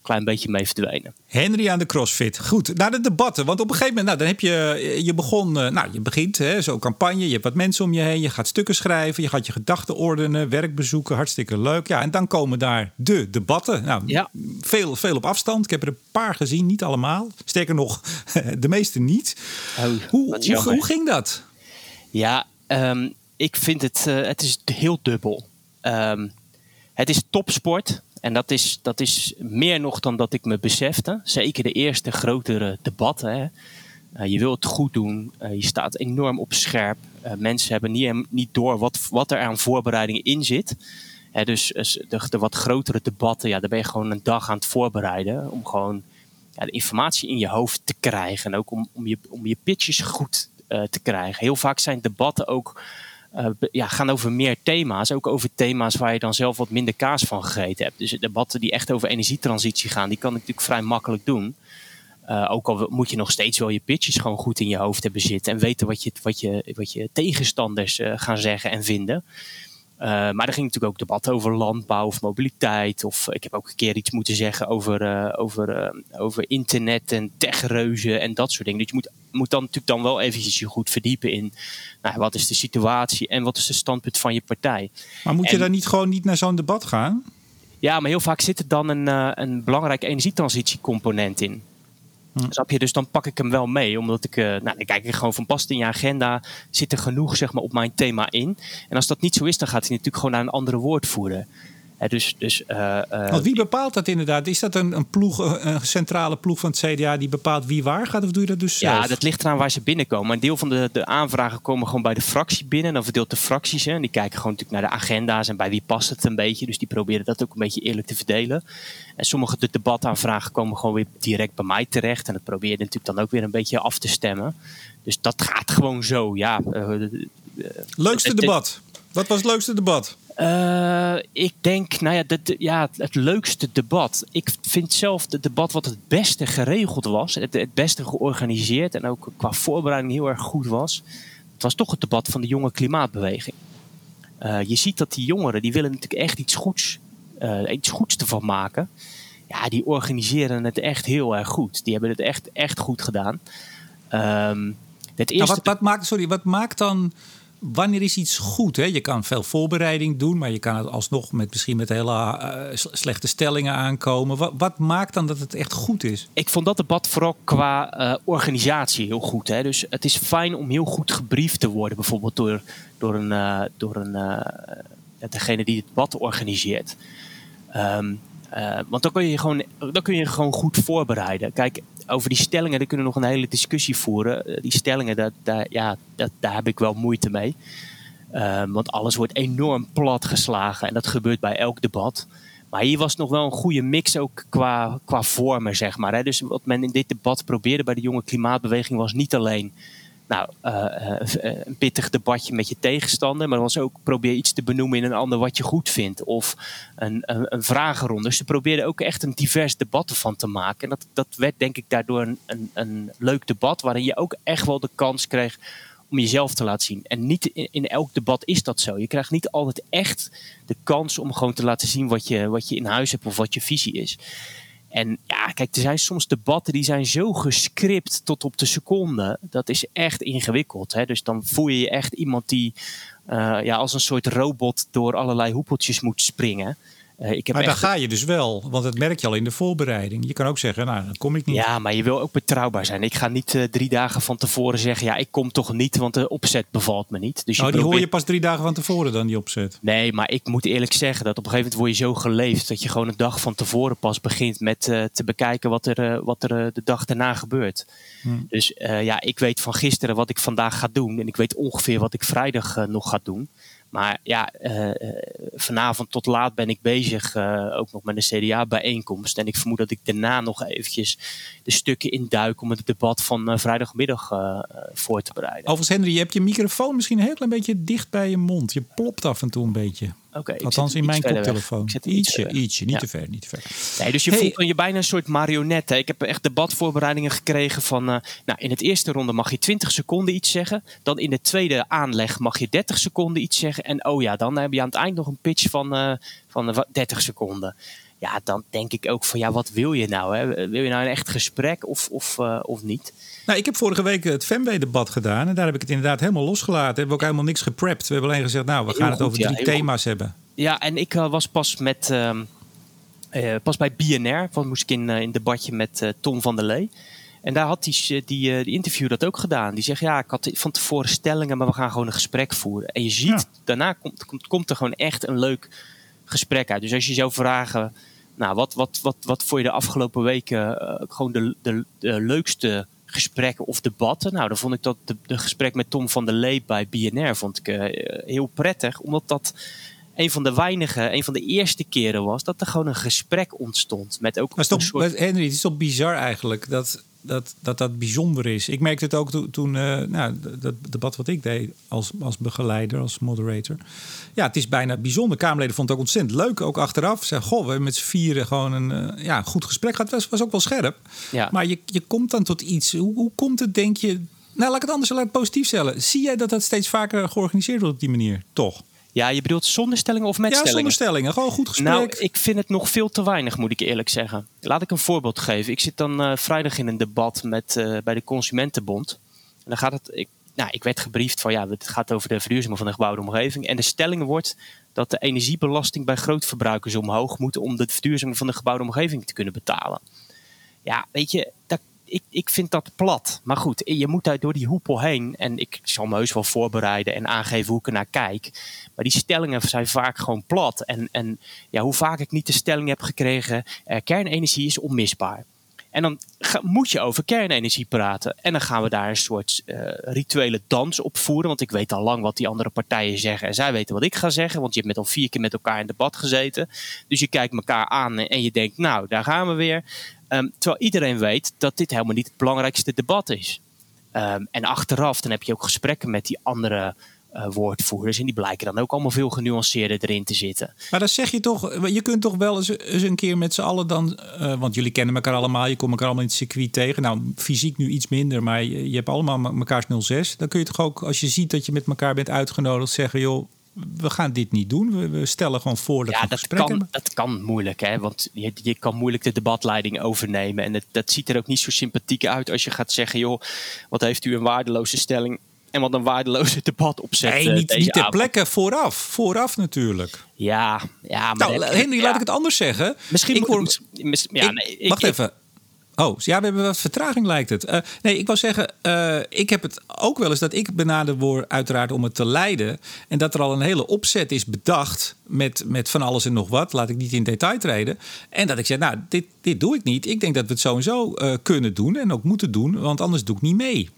klein beetje mee verdwijnen. Henry aan de CrossFit. Goed, naar de debatten. Want op een gegeven moment, nou, dan heb je, je begon, eh, nou, je begint zo'n campagne. Je hebt wat mensen om je heen. Je gaat stukken schrijven. Je gaat je gedachten ordenen, werk bezoeken. Hartstikke leuk. Ja, en dan komen daar de debatten. Nou, ja. veel, veel op afstand. Ik heb er een paar gezien, niet allemaal. Sterker nog, de meeste niet. Oh, hoe, hoe, hoe, ging dat? Ja, um, ik vind het, uh, het is heel dubbel. Um, het is topsport. En dat is, dat is meer nog dan dat ik me besefte. Zeker de eerste grotere debatten. Hè. Uh, je wilt het goed doen. Uh, je staat enorm op scherp. Uh, mensen hebben niet, niet door wat, wat er aan voorbereidingen in zit. Hè, dus de, de, wat grotere debatten, ja, daar ben je gewoon een dag aan het voorbereiden. Om gewoon ja, de informatie in je hoofd te krijgen. En ook om, om, je, om je pitches goed te krijgen. Heel vaak zijn debatten ook ja, gaan over meer thema's. Ook over thema's waar je dan zelf wat minder kaas van gegeten hebt. Dus debatten die echt over energietransitie gaan, die kan ik natuurlijk vrij makkelijk doen. ook al moet je nog steeds wel je pitches gewoon goed in je hoofd hebben zitten. En weten wat je, wat je, wat je tegenstanders gaan zeggen en vinden. Uh, maar er ging natuurlijk ook debat over landbouw of mobiliteit. Of ik heb ook een keer iets moeten zeggen over, uh, over, uh, over internet en techreuzen en dat soort dingen. Dus je moet, moet dan natuurlijk dan wel eventjes je goed verdiepen in nou, wat is de situatie en wat is de standpunt van je partij. Maar moet je en, dan niet gewoon niet naar zo'n debat gaan? Ja, maar heel vaak zit er dan een, een belangrijke energietransitiecomponent in. Hm. Snap je? Dus dan pak ik hem wel mee. Omdat ik, uh, nou, kijk ik gewoon van past in je agenda. Zit er genoeg zeg maar, op mijn thema in? En als dat niet zo is, dan gaat hij natuurlijk gewoon naar een andere woordvoerder dus, dus, uh, Want wie bepaalt dat inderdaad? Is dat een, een, ploeg, een centrale ploeg van het CDA die bepaalt wie waar gaat? Of doe je dat dus zelf? Ja, dat ligt eraan waar ze binnenkomen. Een deel van de, de aanvragen komen gewoon bij de fractie binnen. Dan verdeelt de fracties. Hè, en die kijken gewoon natuurlijk naar de agenda's en bij wie past het een beetje. Dus die proberen dat ook een beetje eerlijk te verdelen. En sommige de debataanvragen komen gewoon weer direct bij mij terecht. En dat probeer je natuurlijk dan ook weer een beetje af te stemmen. Dus dat gaat gewoon zo, ja. Leukste debat? Wat was het leukste debat? Uh, ik denk, nou ja, ja, het leukste debat. Ik vind zelf het debat wat het beste geregeld was, het, het beste georganiseerd en ook qua voorbereiding heel erg goed was. Het was toch het debat van de jonge klimaatbeweging. Uh, je ziet dat die jongeren, die willen natuurlijk echt iets goeds, uh, iets goeds ervan maken. Ja, die organiseren het echt heel erg goed. Die hebben het echt, echt goed gedaan. Um, het eerste... Nou, wat, wat, maakt, sorry, wat maakt dan wanneer is iets goed? Hè? Je kan veel voorbereiding doen, maar je kan het alsnog met misschien met hele uh, slechte stellingen aankomen. Wat, maakt dan dat het echt goed is? Ik vond dat debat vooral qua uh, organisatie heel goed. Hè? Dus het is fijn om heel goed gebriefd te worden, bijvoorbeeld door, door, een, uh, door een, degene die het debat organiseert. Um, want dan kun, je gewoon, dan kun je gewoon goed voorbereiden. Kijk, over die stellingen, daar kunnen we nog een hele discussie voeren. Eh, die stellingen, dat, daar, ja, dat, daar heb ik wel moeite mee. Um, want alles wordt enorm plat geslagen en dat gebeurt bij elk debat. Maar hier was nog wel een goede mix ook qua, qua vormen, zeg maar. Hè. Dus wat men in dit debat probeerde bij de jonge klimaatbeweging was niet alleen nou, uh, een pittig debatje met je tegenstander. Maar was ook probeer iets te benoemen in een ander wat je goed vindt. Of een, een, een vragenronde. Dus ze probeerden ook echt een divers debat ervan te maken. En dat, dat werd denk ik daardoor een, een, een leuk debat. Waarin je ook echt wel de kans kreeg om jezelf te laten zien. En niet in, in, elk debat is dat zo. Je krijgt niet altijd echt de kans om gewoon te laten zien wat je, wat je in huis hebt of wat je visie is. En ja, kijk, er zijn soms debatten die zijn zo gescript tot op de seconde. Dat is echt ingewikkeld. Hè? Dus dan voel je je echt iemand die uh, ja, als een soort robot door allerlei hoepeltjes moet springen. Uh, ik heb maar dan ga je dus wel, want dat merk je al in de voorbereiding. Je kan ook zeggen, nou, dan kom ik niet. Ja, maar je wil ook betrouwbaar zijn. Ik ga niet uh, drie dagen van tevoren zeggen, ja, ik kom toch niet, want de opzet bevalt me niet. Dus nou, die hoor je pas drie dagen van tevoren dan, die opzet. Nee, maar ik moet eerlijk zeggen dat op een gegeven moment word je zo geleefd dat je gewoon een dag van tevoren pas begint met uh, te bekijken wat er, wat er de dag daarna gebeurt. Hmm. Dus ja, ik weet van gisteren wat ik vandaag ga doen en ik weet ongeveer wat ik vrijdag nog ga doen. Maar ja, uh, vanavond tot laat ben ik bezig, uh, ook nog met een CDA-bijeenkomst. En ik vermoed dat ik daarna nog eventjes de stukken induik om het debat van vrijdagmiddag voor te bereiden. Overigens, Henry, je hebt je microfoon misschien een heel klein beetje dicht bij je mond. Je plopt af en toe een beetje. Okay, Althans in mijn koptelefoon. Ietsje, ietsje, niet te ver, niet te ver. Nee, dus je voelt je bijna een soort marionet. Hè? Ik heb echt debatvoorbereidingen gekregen van... Uh, nou, in het eerste ronde mag je 20 seconden iets zeggen. Dan in de tweede aanleg mag je 30 seconden iets zeggen. En oh ja, dan heb je aan het eind nog een pitch van, uh, van 30 seconden. Ja, dan denk ik ook van ja, wat wil je nou? Hè? Wil je nou een echt gesprek of, of, uh, of niet? Nou, ik heb vorige week het Femway-debat gedaan. En daar heb ik het inderdaad helemaal losgelaten. We hebben ook helemaal niks geprept. We hebben alleen gezegd, nou, we gaan het over drie thema's hebben. Ja, en ik uh, was pas met... Uh, uh, pas bij BNR, want moest ik in, in debatje met Tom van der Lee. En daar had die, die, die, interview dat ook gedaan. Die zegt, ja, ik had van tevoren stellingen, maar we gaan gewoon een gesprek voeren. En je ziet, daarna komt, komt, komt, er gewoon echt een leuk gesprek uit. Dus als je zou vragen, nou, wat, wat, wat, wat vond je de afgelopen weken gewoon de, de, de leukste gesprekken of debatten. Nou, dan vond ik dat de, de gesprek met Tom van der Lee bij BNR vond ik, uh, heel prettig. Omdat dat een van de weinige, een van de eerste keren was dat er gewoon een gesprek ontstond. Met ook maar Henry, het is toch bizar eigenlijk dat dat, dat dat bijzonder is. Ik merkte het ook toen, toen uh, nou, dat debat wat ik deed als, als begeleider, als moderator. Ja, het is bijna bijzonder. Kamerleden vonden het ook ontzettend leuk, ook achteraf. Zeg, goh, we hebben met z'n vieren gewoon een uh, ja, goed gesprek gehad. Het was, was ook wel scherp. Ja. Maar je, je komt dan tot iets. Hoe, hoe komt het, denk je... Nou, laat ik het anders laat positief stellen. Zie jij dat dat steeds vaker georganiseerd wordt op die manier? Toch? Ja, je bedoelt zonder stellingen of met ja, stellingen? zonder stellingen. Gewoon goed gesprek. Nou, ik vind het nog veel te weinig, moet ik eerlijk zeggen. Laat ik een voorbeeld geven. Ik zit dan uh, vrijdag in een debat met, uh, bij de Consumentenbond. En dan gaat het... Ik, nou, ik werd gebriefd van ja, het gaat over de verduurzaming van de gebouwde omgeving. En de stelling wordt dat de energiebelasting bij grootverbruikers omhoog moet om de verduurzaming van de gebouwde omgeving te kunnen betalen. Ja, weet je, dat ik, ik vind dat plat. Maar goed, je moet daar door die hoepel heen. En ik zal me heus wel voorbereiden en aangeven hoe ik er naar kijk. Maar die stellingen zijn vaak gewoon plat. En, en ja, hoe vaak ik niet de stelling heb gekregen: eh, kernenergie is onmisbaar. En dan moet je over kernenergie praten. En dan gaan we daar een soort uh, rituele dans op voeren. Want ik weet al lang wat die andere partijen zeggen. En zij weten wat ik ga zeggen. Want je hebt met al vier keer met elkaar in debat gezeten. Dus je kijkt elkaar aan en je denkt, nou, daar gaan we weer. Um, terwijl iedereen weet dat dit helemaal niet het belangrijkste debat is. Um, en achteraf, dan heb je ook gesprekken met die andere uh, woordvoerders. En die blijken dan ook allemaal veel genuanceerder erin te zitten. Maar dan zeg je toch, je kunt toch wel eens, een keer met z'n allen dan. Uh, want jullie kennen elkaar allemaal, je komt elkaar allemaal in het circuit tegen. Nou, fysiek nu iets minder, maar je, je hebt allemaal mekaars 06. Dan kun je toch ook, als je ziet dat je met elkaar bent uitgenodigd, zeggen: joh we gaan dit niet doen. We, we stellen gewoon voor dat ja, we dat kan, hebben. dat kan moeilijk, hè? want je, je kan moeilijk de debatleiding overnemen. En het, dat ziet er ook niet zo sympathiek uit als je gaat zeggen: joh, wat heeft u een waardeloze stelling en wat een waardeloze debat opzet. Nee, niet, niet ter plekke, vooraf. Vooraf natuurlijk. Ja, ja maar... Nou, Henry, ja. laat ik het anders zeggen. Misschien ik word... Mis, ja, ik, nee, ik, wacht even. Oh, ja, we hebben wat vertraging lijkt het. Uh, nee, ik wou zeggen, uh, ik heb het ook wel eens dat ik benaderd word uiteraard om het te leiden. En dat er al een hele opzet is bedacht met, met van alles en nog wat. Laat ik niet in detail treden. En dat ik zeg, nou, dit, dit doe ik niet. Ik denk dat we het sowieso uh, kunnen doen en ook moeten doen, want anders doe ik niet mee.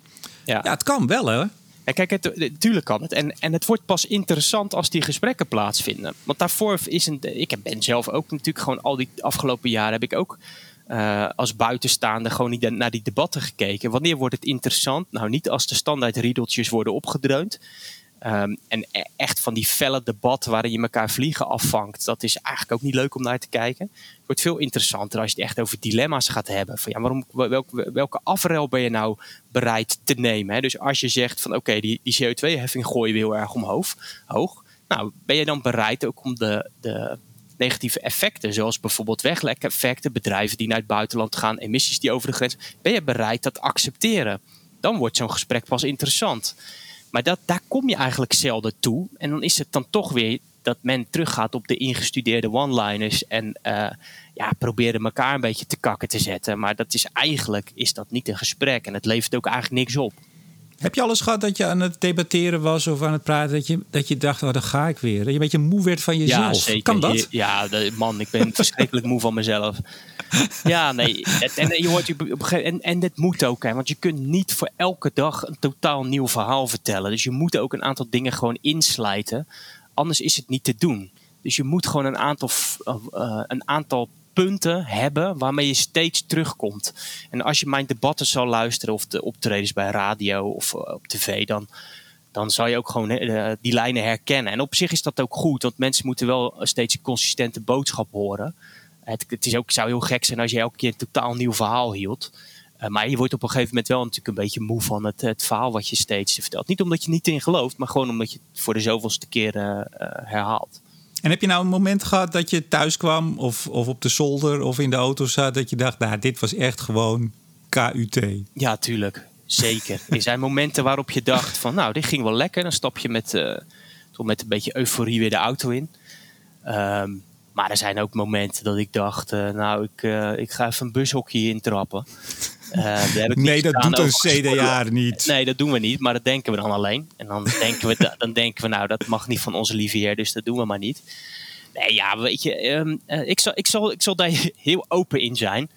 Ja, ja het kan wel hè. Ja, kijk, het, natuurlijk kan het. En, en het wordt pas interessant als die gesprekken plaatsvinden. Want daarvoor is een. Ik ben zelf ook natuurlijk gewoon al die afgelopen jaren heb ik ook uh, als buitenstaande gewoon niet naar die debatten gekeken. Wanneer wordt het interessant? Nou, niet als de standaard riedeltjes worden opgedreund. Um, en echt van die felle debatten waarin je elkaar vliegen afvangt. Dat is eigenlijk ook niet leuk om naar te kijken. Het wordt veel interessanter als je het echt over dilemma's gaat hebben. Van ja, waarom, welke, welke ben je nou bereid te nemen? Hè? Dus als je zegt van oké, die, die CO2-heffing gooi je heel erg omhoog. Hoog. Nou, ben je dan bereid ook om de, de negatieve effecten, zoals bijvoorbeeld weglekeffecten, bedrijven die naar het buitenland gaan, emissies die over de grens, ben je bereid dat te accepteren? Dan wordt zo'n gesprek pas interessant. Maar dat, daar kom je eigenlijk zelden toe. En dan is het dan toch weer dat men teruggaat op de ingestudeerde one-liners en uh, ja, proberen elkaar een beetje te kakken te zetten. Maar dat is eigenlijk is dat niet een gesprek en het levert ook eigenlijk niks op. Heb je alles gehad dat je aan het debatteren was of aan het praten dat je, dat je dacht, oh, dan ga ik weer. Dat je een beetje moe werd van jezelf. Ja, zeker. Kan dat? Ja, man, ik ben verschrikkelijk moe van mezelf. Ja, nee. En, je hoort, en, en dit moet ook, hè, want je kunt niet voor elke dag een totaal nieuw verhaal vertellen. Dus je moet ook een aantal dingen gewoon inslijten. Anders is het niet te doen. Dus je moet gewoon een aantal, uh, een aantal punten hebben waarmee je steeds terugkomt. En als je mijn debatten zal luisteren of de optredens bij radio of uh, op tv, dan, dan zal je ook gewoon uh, die lijnen herkennen. En op zich is dat ook goed, want mensen moeten wel steeds een consistente boodschap horen. Het, het is ook, zou heel gek zijn als je elke keer een totaal nieuw verhaal hield. Uh, maar je wordt op een gegeven moment wel natuurlijk een beetje moe van het, het verhaal wat je steeds vertelt. Niet omdat je niet in gelooft, maar gewoon omdat je het voor de zoveelste keer herhaalt. En heb je nou een moment gehad dat je thuis kwam of, of op de zolder of in de auto zat dat je dacht, nou, dit was echt gewoon KUT? Ja, tuurlijk. Zeker. er zijn momenten waarop je dacht van, nou, dit ging wel lekker. Dan stap je met, uh, toch met een beetje euforie weer de auto in. Um, maar er zijn ook momenten dat ik dacht, uh, nou, ik, uh, ik ga even een bushokje intrappen. Uh, ik nee, dat doet een CDA niet. Nee, dat doen we niet, maar dat denken we dan alleen. En dan denken we, dan denken we nou, dat mag niet van onze lieve heer, dus dat doen we maar niet. Nee, ja, weet je, um, uh, ik, zal, ik, zal, ik zal daar heel open in zijn.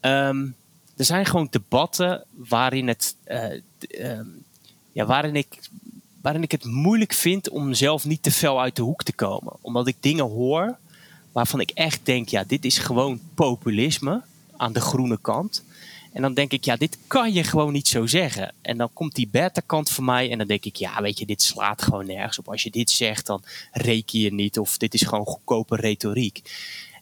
Um, er zijn gewoon debatten waarin, het, uh, ja, waarin, ik, waarin ik het moeilijk vind om zelf niet te fel uit de hoek te komen. Omdat ik dingen hoor waarvan ik echt denk, ja, dit is gewoon populisme aan de groene kant. En dan denk ik, ja, dit kan je gewoon niet zo zeggen. En dan komt die beta-kant van mij en dan denk ik, ja, weet je, dit slaat gewoon nergens op. Als je dit zegt, dan reken je niet of dit is gewoon goedkope retoriek.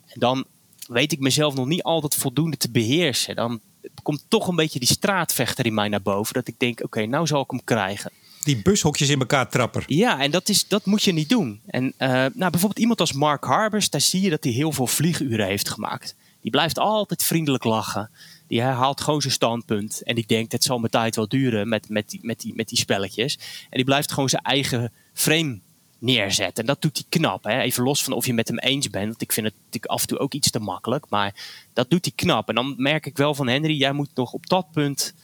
En dan weet ik mezelf nog niet altijd voldoende te beheersen. Dan komt toch een beetje die straatvechter in mij naar boven. Dat ik denk, oké, nou zal ik hem krijgen. Die bushokjes in elkaar trapper. Ja, en dat, is, dat moet je niet doen. En uh, nou, bijvoorbeeld iemand als Mark Harbers, daar zie je dat hij heel veel vlieguren heeft gemaakt. Die blijft altijd vriendelijk lachen. Die herhaalt gewoon zijn standpunt. En die denkt, het zal mijn tijd wel duren met, met, die, met, die, met die spelletjes. En die blijft gewoon zijn eigen frame neerzetten. En dat doet hij knap. Hè? Even los van of je met hem eens bent. Want ik vind het af en toe ook iets te makkelijk. Maar dat doet hij knap. En dan merk ik wel van Henry, jij moet nog op dat punt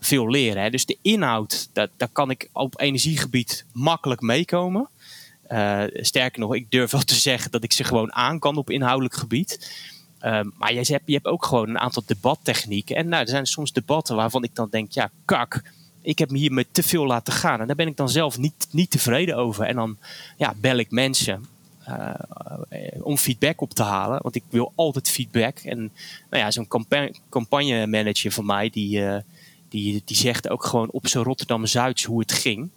veel leren. Hè? Dus de inhoud, dat, daar kan ik op energiegebied makkelijk meekomen. Uh, sterker nog, ik durf wel te zeggen dat ik ze gewoon aan kan op inhoudelijk gebied. Uh, maar je hebt, je ook gewoon een aantal debattechnieken. En nou, er zijn soms debatten waarvan ik dan denk, ja, kak, ik heb me hier met te veel laten gaan. En daar ben ik dan zelf niet, niet tevreden over. En dan ja, bel ik mensen uh, om feedback op te halen. Want ik wil altijd feedback. En nou ja, zo'n campagne, manager van mij, die, uh, die, die zegt ook gewoon op zijn Rotterdam-Zuids hoe het ging.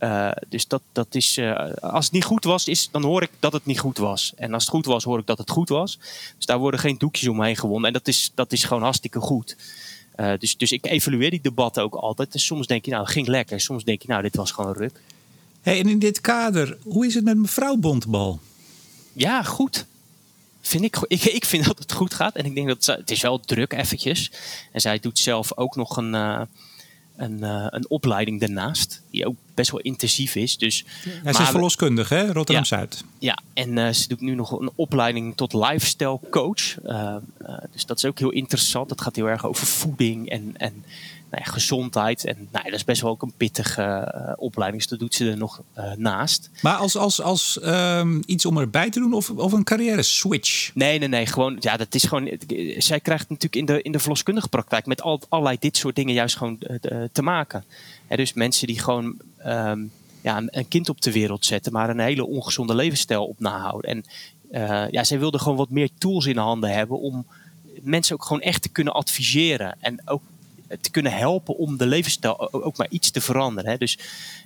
Uh, dus dat, dat is, uh, als het niet goed was, is, dan hoor ik dat het niet goed was. En als het goed was, hoor ik dat het goed was. Dus daar worden geen doekjes omheen gewonnen. En dat is, dat is gewoon hartstikke goed. Uh, dus, dus ik evalueer die debatten ook altijd. En soms denk je, nou, het ging lekker. Soms denk je, nou, dit was gewoon ruk. Hey, en in dit kader, hoe is het met mevrouw Bontbal? Ja, goed. Vind ik, ik, ik vind dat het goed gaat. En ik denk dat het is wel druk eventjes. En zij doet zelf ook nog een, een, uh, een opleiding daarnaast. Die ook best wel intensief is. Dus, ja, ze is verloskundige, hè? Rotterdam-Zuid. Ja, ja, en uh, ze doet nu nog een opleiding tot lifestyle coach. Uh, dus dat is ook heel interessant. Dat gaat heel erg over voeding en, en nou ja, gezondheid. En nou ja, dat is best wel ook een pittige uh, opleiding. Dus dat doet ze er nog uh, naast. Maar als, als, als um, iets om erbij te doen of, of een carrière switch? Nee, nee, nee. Gewoon, ja, dat is gewoon. Zij krijgt natuurlijk in de, in de verloskundige praktijk met al, allerlei dit soort dingen juist gewoon uh, te maken. Dus mensen die gewoon um, ja, een, een, kind op de wereld zetten, maar een hele ongezonde levensstijl op nahouden. En ja, zij wilde gewoon wat meer tools in handen hebben om mensen ook gewoon echt te kunnen adviseren. En ook te kunnen helpen om de levensstijl ook maar iets te veranderen. Hè. Dus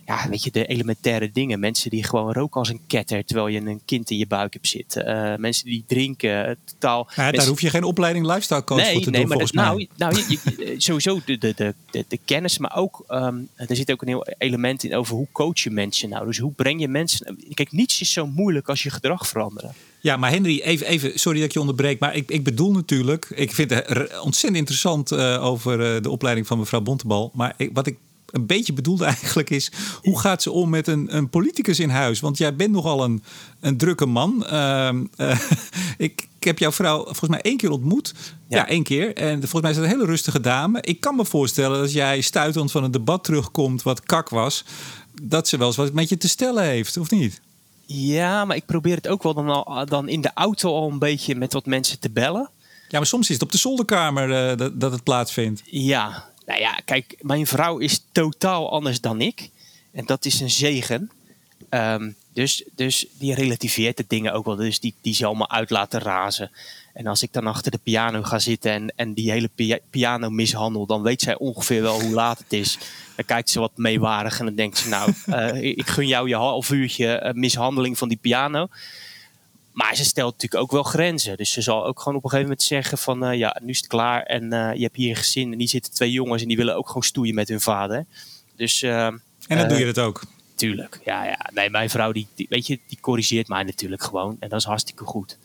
ja, weet je, de elementaire dingen. Mensen die gewoon roken als een ketter terwijl je een kind in je buik hebt zitten. Uh, mensen die drinken, totaal. Ja, mensen... Daar hoef je geen opleiding lifestyle coach nee, voor te nee, doen, maar volgens dat, mij. Nou, nou je, je, sowieso de, de, de, de, de kennis, maar ook um, er zit ook een heel element in over hoe coach je mensen nou. Dus hoe breng je mensen. Kijk, niets is zo moeilijk als je gedrag veranderen. Ja, maar Henry, even, even sorry dat ik je onderbreek, maar ik, ik bedoel natuurlijk, ik vind het ontzettend interessant uh, over uh, de opleiding van mevrouw Bontebal. Maar ik, wat ik een beetje bedoelde eigenlijk is, hoe gaat ze om met een, een politicus in huis? Want jij bent nogal een, een drukke man. Uh, ik, ik heb jouw vrouw volgens mij één keer ontmoet. Ja. ja, één keer. En volgens mij is het een hele rustige dame. Ik kan me voorstellen dat jij stuitend van een debat terugkomt wat kak was, dat ze wel eens wat met je te stellen heeft, of niet? Ja, maar ik probeer het ook wel dan, al, dan in de auto al een beetje met wat mensen te bellen. Ja, maar soms is het op de zolderkamer uh, dat, dat het plaatsvindt. Ja, nou ja, kijk, mijn vrouw is totaal anders dan ik. En dat is een zegen. Um, dus, dus die relativeert de dingen ook wel. Dus die, die zal me uit laten razen. En als ik dan achter de piano ga zitten en, en die hele pia piano mishandel, dan weet zij ongeveer wel hoe laat het is. Dan kijkt ze wat meewarig en dan denkt ze, nou, uh, ik gun jou je half uurtje uh, mishandeling van die piano. Maar ze stelt natuurlijk ook wel grenzen. Dus ze zal ook gewoon op een gegeven moment zeggen van, uh, ja, nu is het klaar en je hebt hier een gezin en die zitten twee jongens en die willen ook gewoon stoeien met hun vader. Dus, en dan doe je dat ook? Tuurlijk, ja, ja. Nee, mijn vrouw, die, die, weet je, die corrigeert mij natuurlijk gewoon. En dat is hartstikke goed.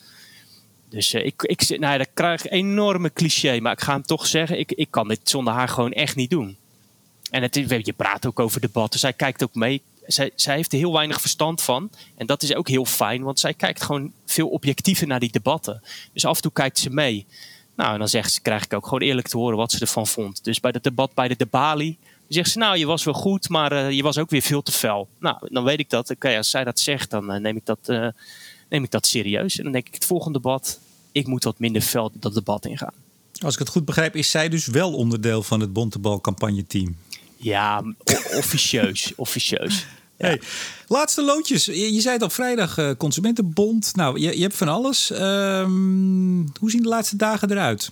Dus uh, ik, ik, nou dat krijg een enorme cliché. Maar ik ga hem toch zeggen, ik, ik kan dit zonder haar gewoon echt niet doen. En het je praat ook over debatten. Zij kijkt ook mee. Zij, zij heeft er heel weinig verstand van. En dat is ook heel fijn, want zij kijkt gewoon veel objectiever naar die debatten. Dus af en toe kijkt ze mee. Nou, en dan zegt ze, krijg ik ook gewoon eerlijk te horen wat ze ervan vond. Dus bij het debat bij de Debali zegt ze, nou, je was wel goed, maar uh, je was ook weer veel te fel. Nou, dan weet ik dat. Oké, als zij dat zegt, dan uh, neem, ik dat, neem ik dat serieus. En dan denk ik, het volgende debat, ik moet wat minder fel dat debat ingaan. Als ik het goed begrijp, is zij dus wel onderdeel van het Bontebal campagneteam? Ja, officieus, officieus. Ja. Hey, laatste loodjes. Je, je zei het al vrijdag, uh, Consumentenbond. Nou, je, je hebt van alles. Um, hoe zien de laatste dagen eruit?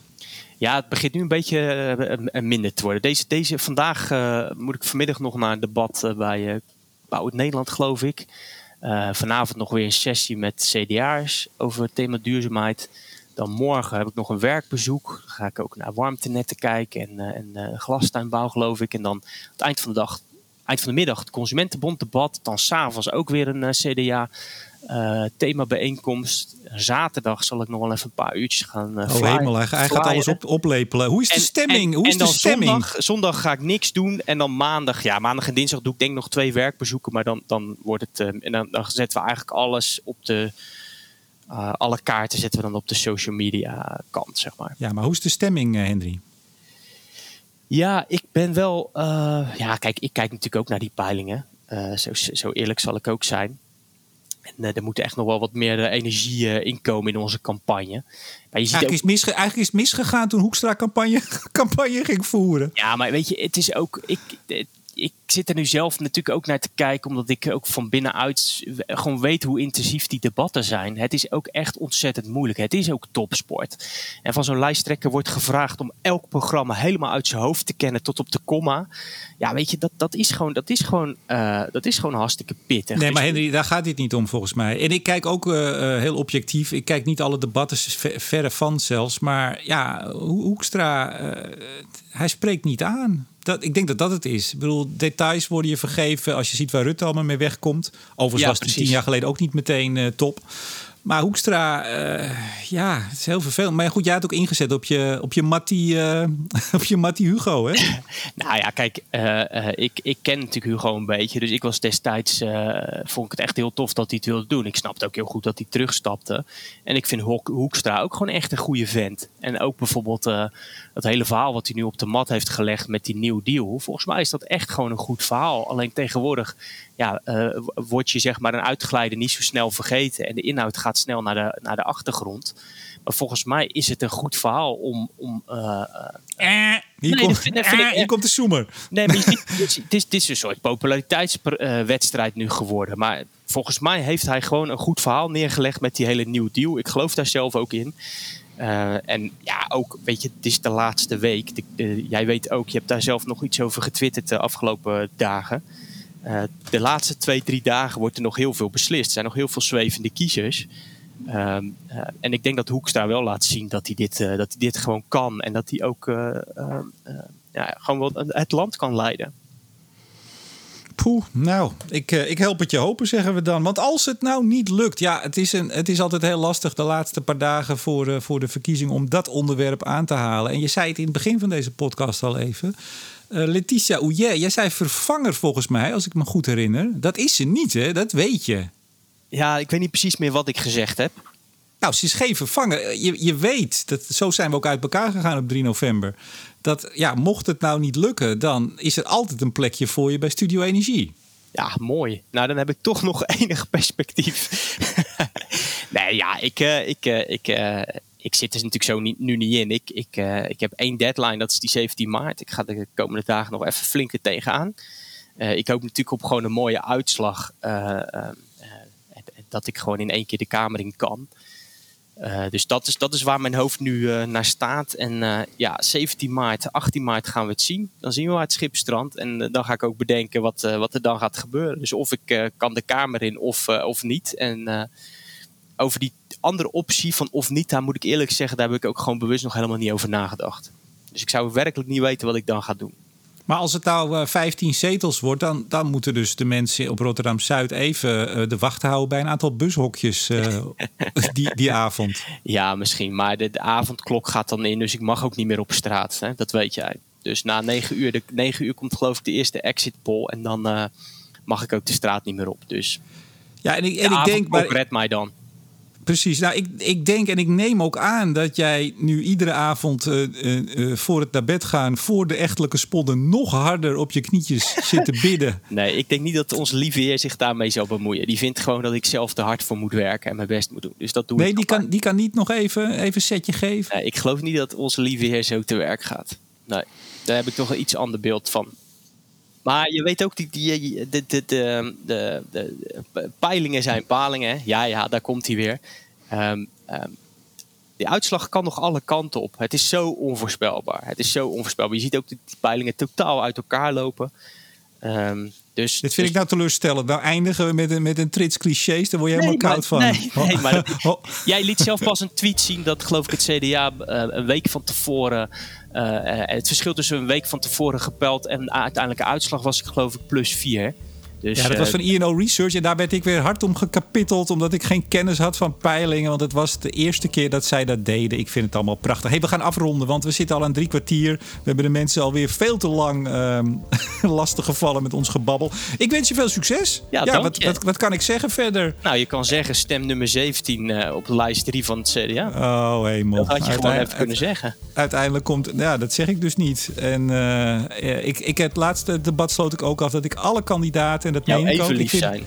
Ja, het begint nu een beetje uh, minder te worden. Deze, deze, vandaag uh, moet ik vanmiddag nog naar een debat uh, bij Bouw het Nederland, geloof ik. Vanavond nog weer een sessie met CDA's over het thema duurzaamheid. Dan morgen heb ik nog een werkbezoek. Dan ga ik ook naar warmtenetten kijken en, en glastuinbouw, geloof ik. En dan aan het eind van de dag, eind van de middag, het Consumentenbond debat. Dan s'avonds ook weer een CDA uh, thema bijeenkomst. Zaterdag zal ik nog wel even een paar uurtjes gaan uh, Oh hemel, hij, gaat alles op, oplepelen. Hoe is de stemming? Hoe is de stemming? Zondag, zondag, ga ik niks doen. En dan maandag, ja, maandag en dinsdag doe ik denk nog twee werkbezoeken. Maar dan, dan wordt het, uh, en dan, dan, zetten we eigenlijk alles op de, alle kaarten zetten we dan op de social media kant, zeg maar. Ja, maar hoe is de stemming, Henry? Ja, ik ben wel, ja, kijk, ik kijk natuurlijk ook naar die peilingen. zo, zo eerlijk zal ik ook zijn. En uh, er moet echt nog wel wat meer energie uh, in komen in onze campagne. Maar je ziet eigenlijk, ook... is misge eigenlijk is het misgegaan toen Hoekstra campagne, campagne ging voeren. Ja, maar weet je, het is ook. Ik, ik zit er nu zelf natuurlijk ook naar te kijken, omdat ik ook van binnenuit gewoon weet hoe intensief die debatten zijn. Het is ook echt ontzettend moeilijk. Het is ook topsport. En van zo'n lijsttrekker wordt gevraagd om elk programma helemaal uit zijn hoofd te kennen tot op de komma. Ja, weet je, dat, dat is gewoon, dat is gewoon, uh, dat is gewoon hartstikke pittig. Nee, maar dus- Henry, daar gaat dit niet om volgens mij. En ik kijk ook uh, heel objectief. Ik kijk niet alle debatten verre van zelfs. Maar ja, Hoekstra, uh, hij spreekt niet aan dat, ik denk dat dat het is. Ik bedoel, details worden je vergeven als je ziet waar Rutte allemaal mee wegkomt. Overigens ja, was hij tien jaar geleden ook niet meteen uh, top. Maar Hoekstra, uh, ja, het is heel vervelend. Maar goed, jij had ook ingezet op je, op je Matti, uh, op je Matti Hugo, hè? nou ja, kijk, uh, ik, ik ken natuurlijk Hugo een beetje. Dus ik was destijds, vond ik het echt heel tof dat hij het wilde doen. Ik snapte ook heel goed dat hij terugstapte. En ik vind Hoekstra ook gewoon echt een goede vent. En ook bijvoorbeeld het hele verhaal wat hij nu op de mat heeft gelegd met die nieuwe deal. Volgens mij is dat echt gewoon een goed verhaal. Alleen tegenwoordig ja, uh, wordt je zeg maar een uitglijden niet zo snel vergeten. En de inhoud gaat snel naar de, naar de achtergrond. Maar volgens mij is het een goed verhaal om. om uh, eh, hier, nee, komt, vind, vind ik, hier komt de zoemer. Nee, maar het, is, het, is, het is een soort populariteitswedstrijd nu geworden. Maar volgens mij heeft hij gewoon een goed verhaal neergelegd met die hele nieuwe deal. Ik geloof daar zelf ook in. Uh, en ja, ook, weet je, het is de laatste week. De, de, jij weet ook, je hebt daar zelf nog iets over getwitterd de afgelopen dagen. Uh, de laatste twee, drie dagen wordt er nog heel veel beslist. Er zijn nog heel veel zwevende kiezers. Uh, uh, en ik denk dat Hoekstra wel laat zien dat hij dit, dat hij dit gewoon kan. En dat hij ook ja, gewoon wel het land kan leiden. Poeh, nou, ik, ik help het je hopen, zeggen we dan. Want als het nou niet lukt, ja, het is, een, het is altijd heel lastig de laatste paar dagen voor, voor de verkiezing om dat onderwerp aan te halen. En je zei het in het begin van deze podcast al even. Uh, Letitia Ouillet, jij zei vervanger volgens mij, als ik me goed herinner. Dat is ze niet, hè? Dat weet je. Ja, ik weet niet precies meer wat ik gezegd heb. Nou, ze is geen vervanger. Je, je weet, dat, zo zijn we ook uit elkaar gegaan op 3 november. Dat ja, mocht het nou niet lukken, dan is er altijd een plekje voor je bij Studio Energie. Ja, mooi. Nou, dan heb ik toch nog enig perspectief. nee, ja, ik, uh, ik, uh, ik, ik zit er natuurlijk zo nu niet in. Ik, ik, uh, ik heb één deadline, dat is die 17 maart. Ik ga de komende dagen nog even flinker tegenaan. Uh, ik hoop natuurlijk op gewoon een mooie uitslag. Uh, dat ik gewoon in één keer de Kamer in kan. dus dat is, dat is waar mijn hoofd nu naar staat. En ja, 17 maart, 18 maart gaan we het zien. Dan zien we het schip strandt. En dan ga ik ook bedenken wat, wat er dan gaat gebeuren. Dus of ik kan de Kamer in of, of niet. En over die andere optie van of niet, daar moet ik eerlijk zeggen, daar heb ik ook gewoon bewust nog helemaal niet over nagedacht. Dus ik zou werkelijk niet weten wat ik dan ga doen. Maar als het nou uh, 15 zetels wordt, dan, dan moeten dus de mensen op Rotterdam Zuid even uh, de wacht houden bij een aantal bushokjes uh, die, die avond. Ja, misschien. Maar de, de, avondklok gaat dan in, dus ik mag ook niet meer op straat. Hè? Dat weet jij. Dus na 9 uur, de, 9 uur komt geloof ik de eerste exit poll. En dan mag ik ook de straat niet meer op. Dus ja, en ik, en ik denk. Maar, red mij dan. Precies. Nou, ik, ik denk en ik neem ook aan dat jij nu iedere avond uh, uh, voor het naar bed gaan, voor de echtelijke spodden, nog harder op je knietjes zit te bidden. Nee, ik denk niet dat onze lieve heer zich daarmee zou bemoeien. Die vindt gewoon dat ik zelf te hard voor moet werken en mijn best moet doen. Dus dat doe nee, ik. Nee, die kan, die kan niet nog even, even een setje geven. Nee, ik geloof niet dat onze lieve heer zo te werk gaat. Nee, daar heb ik toch een iets ander beeld van. Maar je weet ook, die, die, de, de, de, de, peilingen zijn palingen. Ja, ja, daar komt hij weer. Um, die uitslag kan nog alle kanten op. Het is zo onvoorspelbaar. Het is zo onvoorspelbaar. Je ziet ook die peilingen totaal uit elkaar lopen. Um, dus, Dit vind ik nou teleurstellend. Nou eindigen we met een, met een trits clichés, daar word je helemaal koud van. Nee, nee maar oh. jij liet zelf pas een tweet zien dat geloof ik het CDA uh, een week van tevoren... Uh, het verschil tussen een week van tevoren gepeld en de uiteindelijke uitslag was ik geloof ik plus 4. Dus, ja, dat was van INO Research. En daar werd ik weer hard om gekapitteld. Omdat ik geen kennis had van peilingen. Want het was de eerste keer dat zij dat deden. Ik vind het allemaal prachtig. Hey, we gaan afronden. Want we zitten al aan drie kwartier. We hebben de mensen alweer veel te lang um, lastig gevallen met ons gebabbel. Ik wens je veel succes. Ja, ja wat, wat, wat, kan ik zeggen verder? Nou, je kan zeggen stem nummer 17 uh, op lijst 3 van het CDA. Oh, hemel. Dat had je gewoon even kunnen zeggen. Uiteindelijk komt... Ja, dat zeg ik dus niet. En uh, ik, ik, het laatste debat sloot ik ook af dat ik alle kandidaten dat nou, even lief vind, zijn.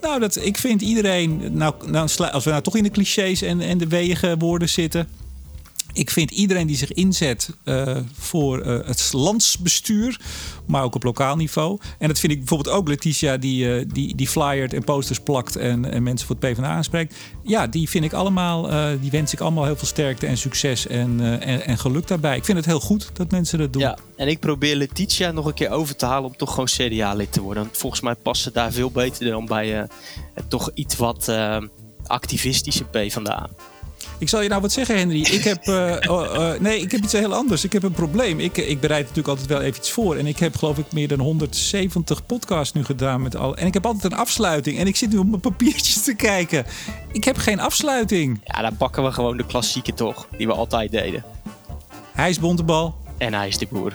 Nou, dat, ik vind iedereen, nou, nou, als we nou toch in de clichés en, en de wegen woorden zitten. Ik vind iedereen die zich inzet uh, voor uh, het landsbestuur, maar ook op lokaal niveau. En dat vind ik bijvoorbeeld ook Letitia, die, uh, die, die flyert en posters plakt en, en mensen voor het PvdA aanspreekt. Ja, die vind ik allemaal, die wens ik allemaal heel veel sterkte en succes en, en, en, geluk daarbij. Ik vind het heel goed dat mensen dat doen. Ja, en ik probeer Letitia nog een keer over te halen om toch gewoon CDA-lid te worden. Want volgens mij past ze daar veel beter dan bij toch iets wat activistische PvdA. Ik zal je nou wat zeggen, Henry. Ik heb, uh, uh, nee, ik heb iets heel anders. Ik heb een probleem. Ik, ik bereid natuurlijk altijd wel even iets voor. En ik heb geloof ik meer dan 170 podcasts nu gedaan. Met al, en ik heb altijd een afsluiting. En ik zit nu op mijn papiertjes te kijken. Ik heb geen afsluiting. Ja, dan pakken we gewoon de klassieke toch. Die we altijd deden. Hij is Bontebal. En hij is de boer.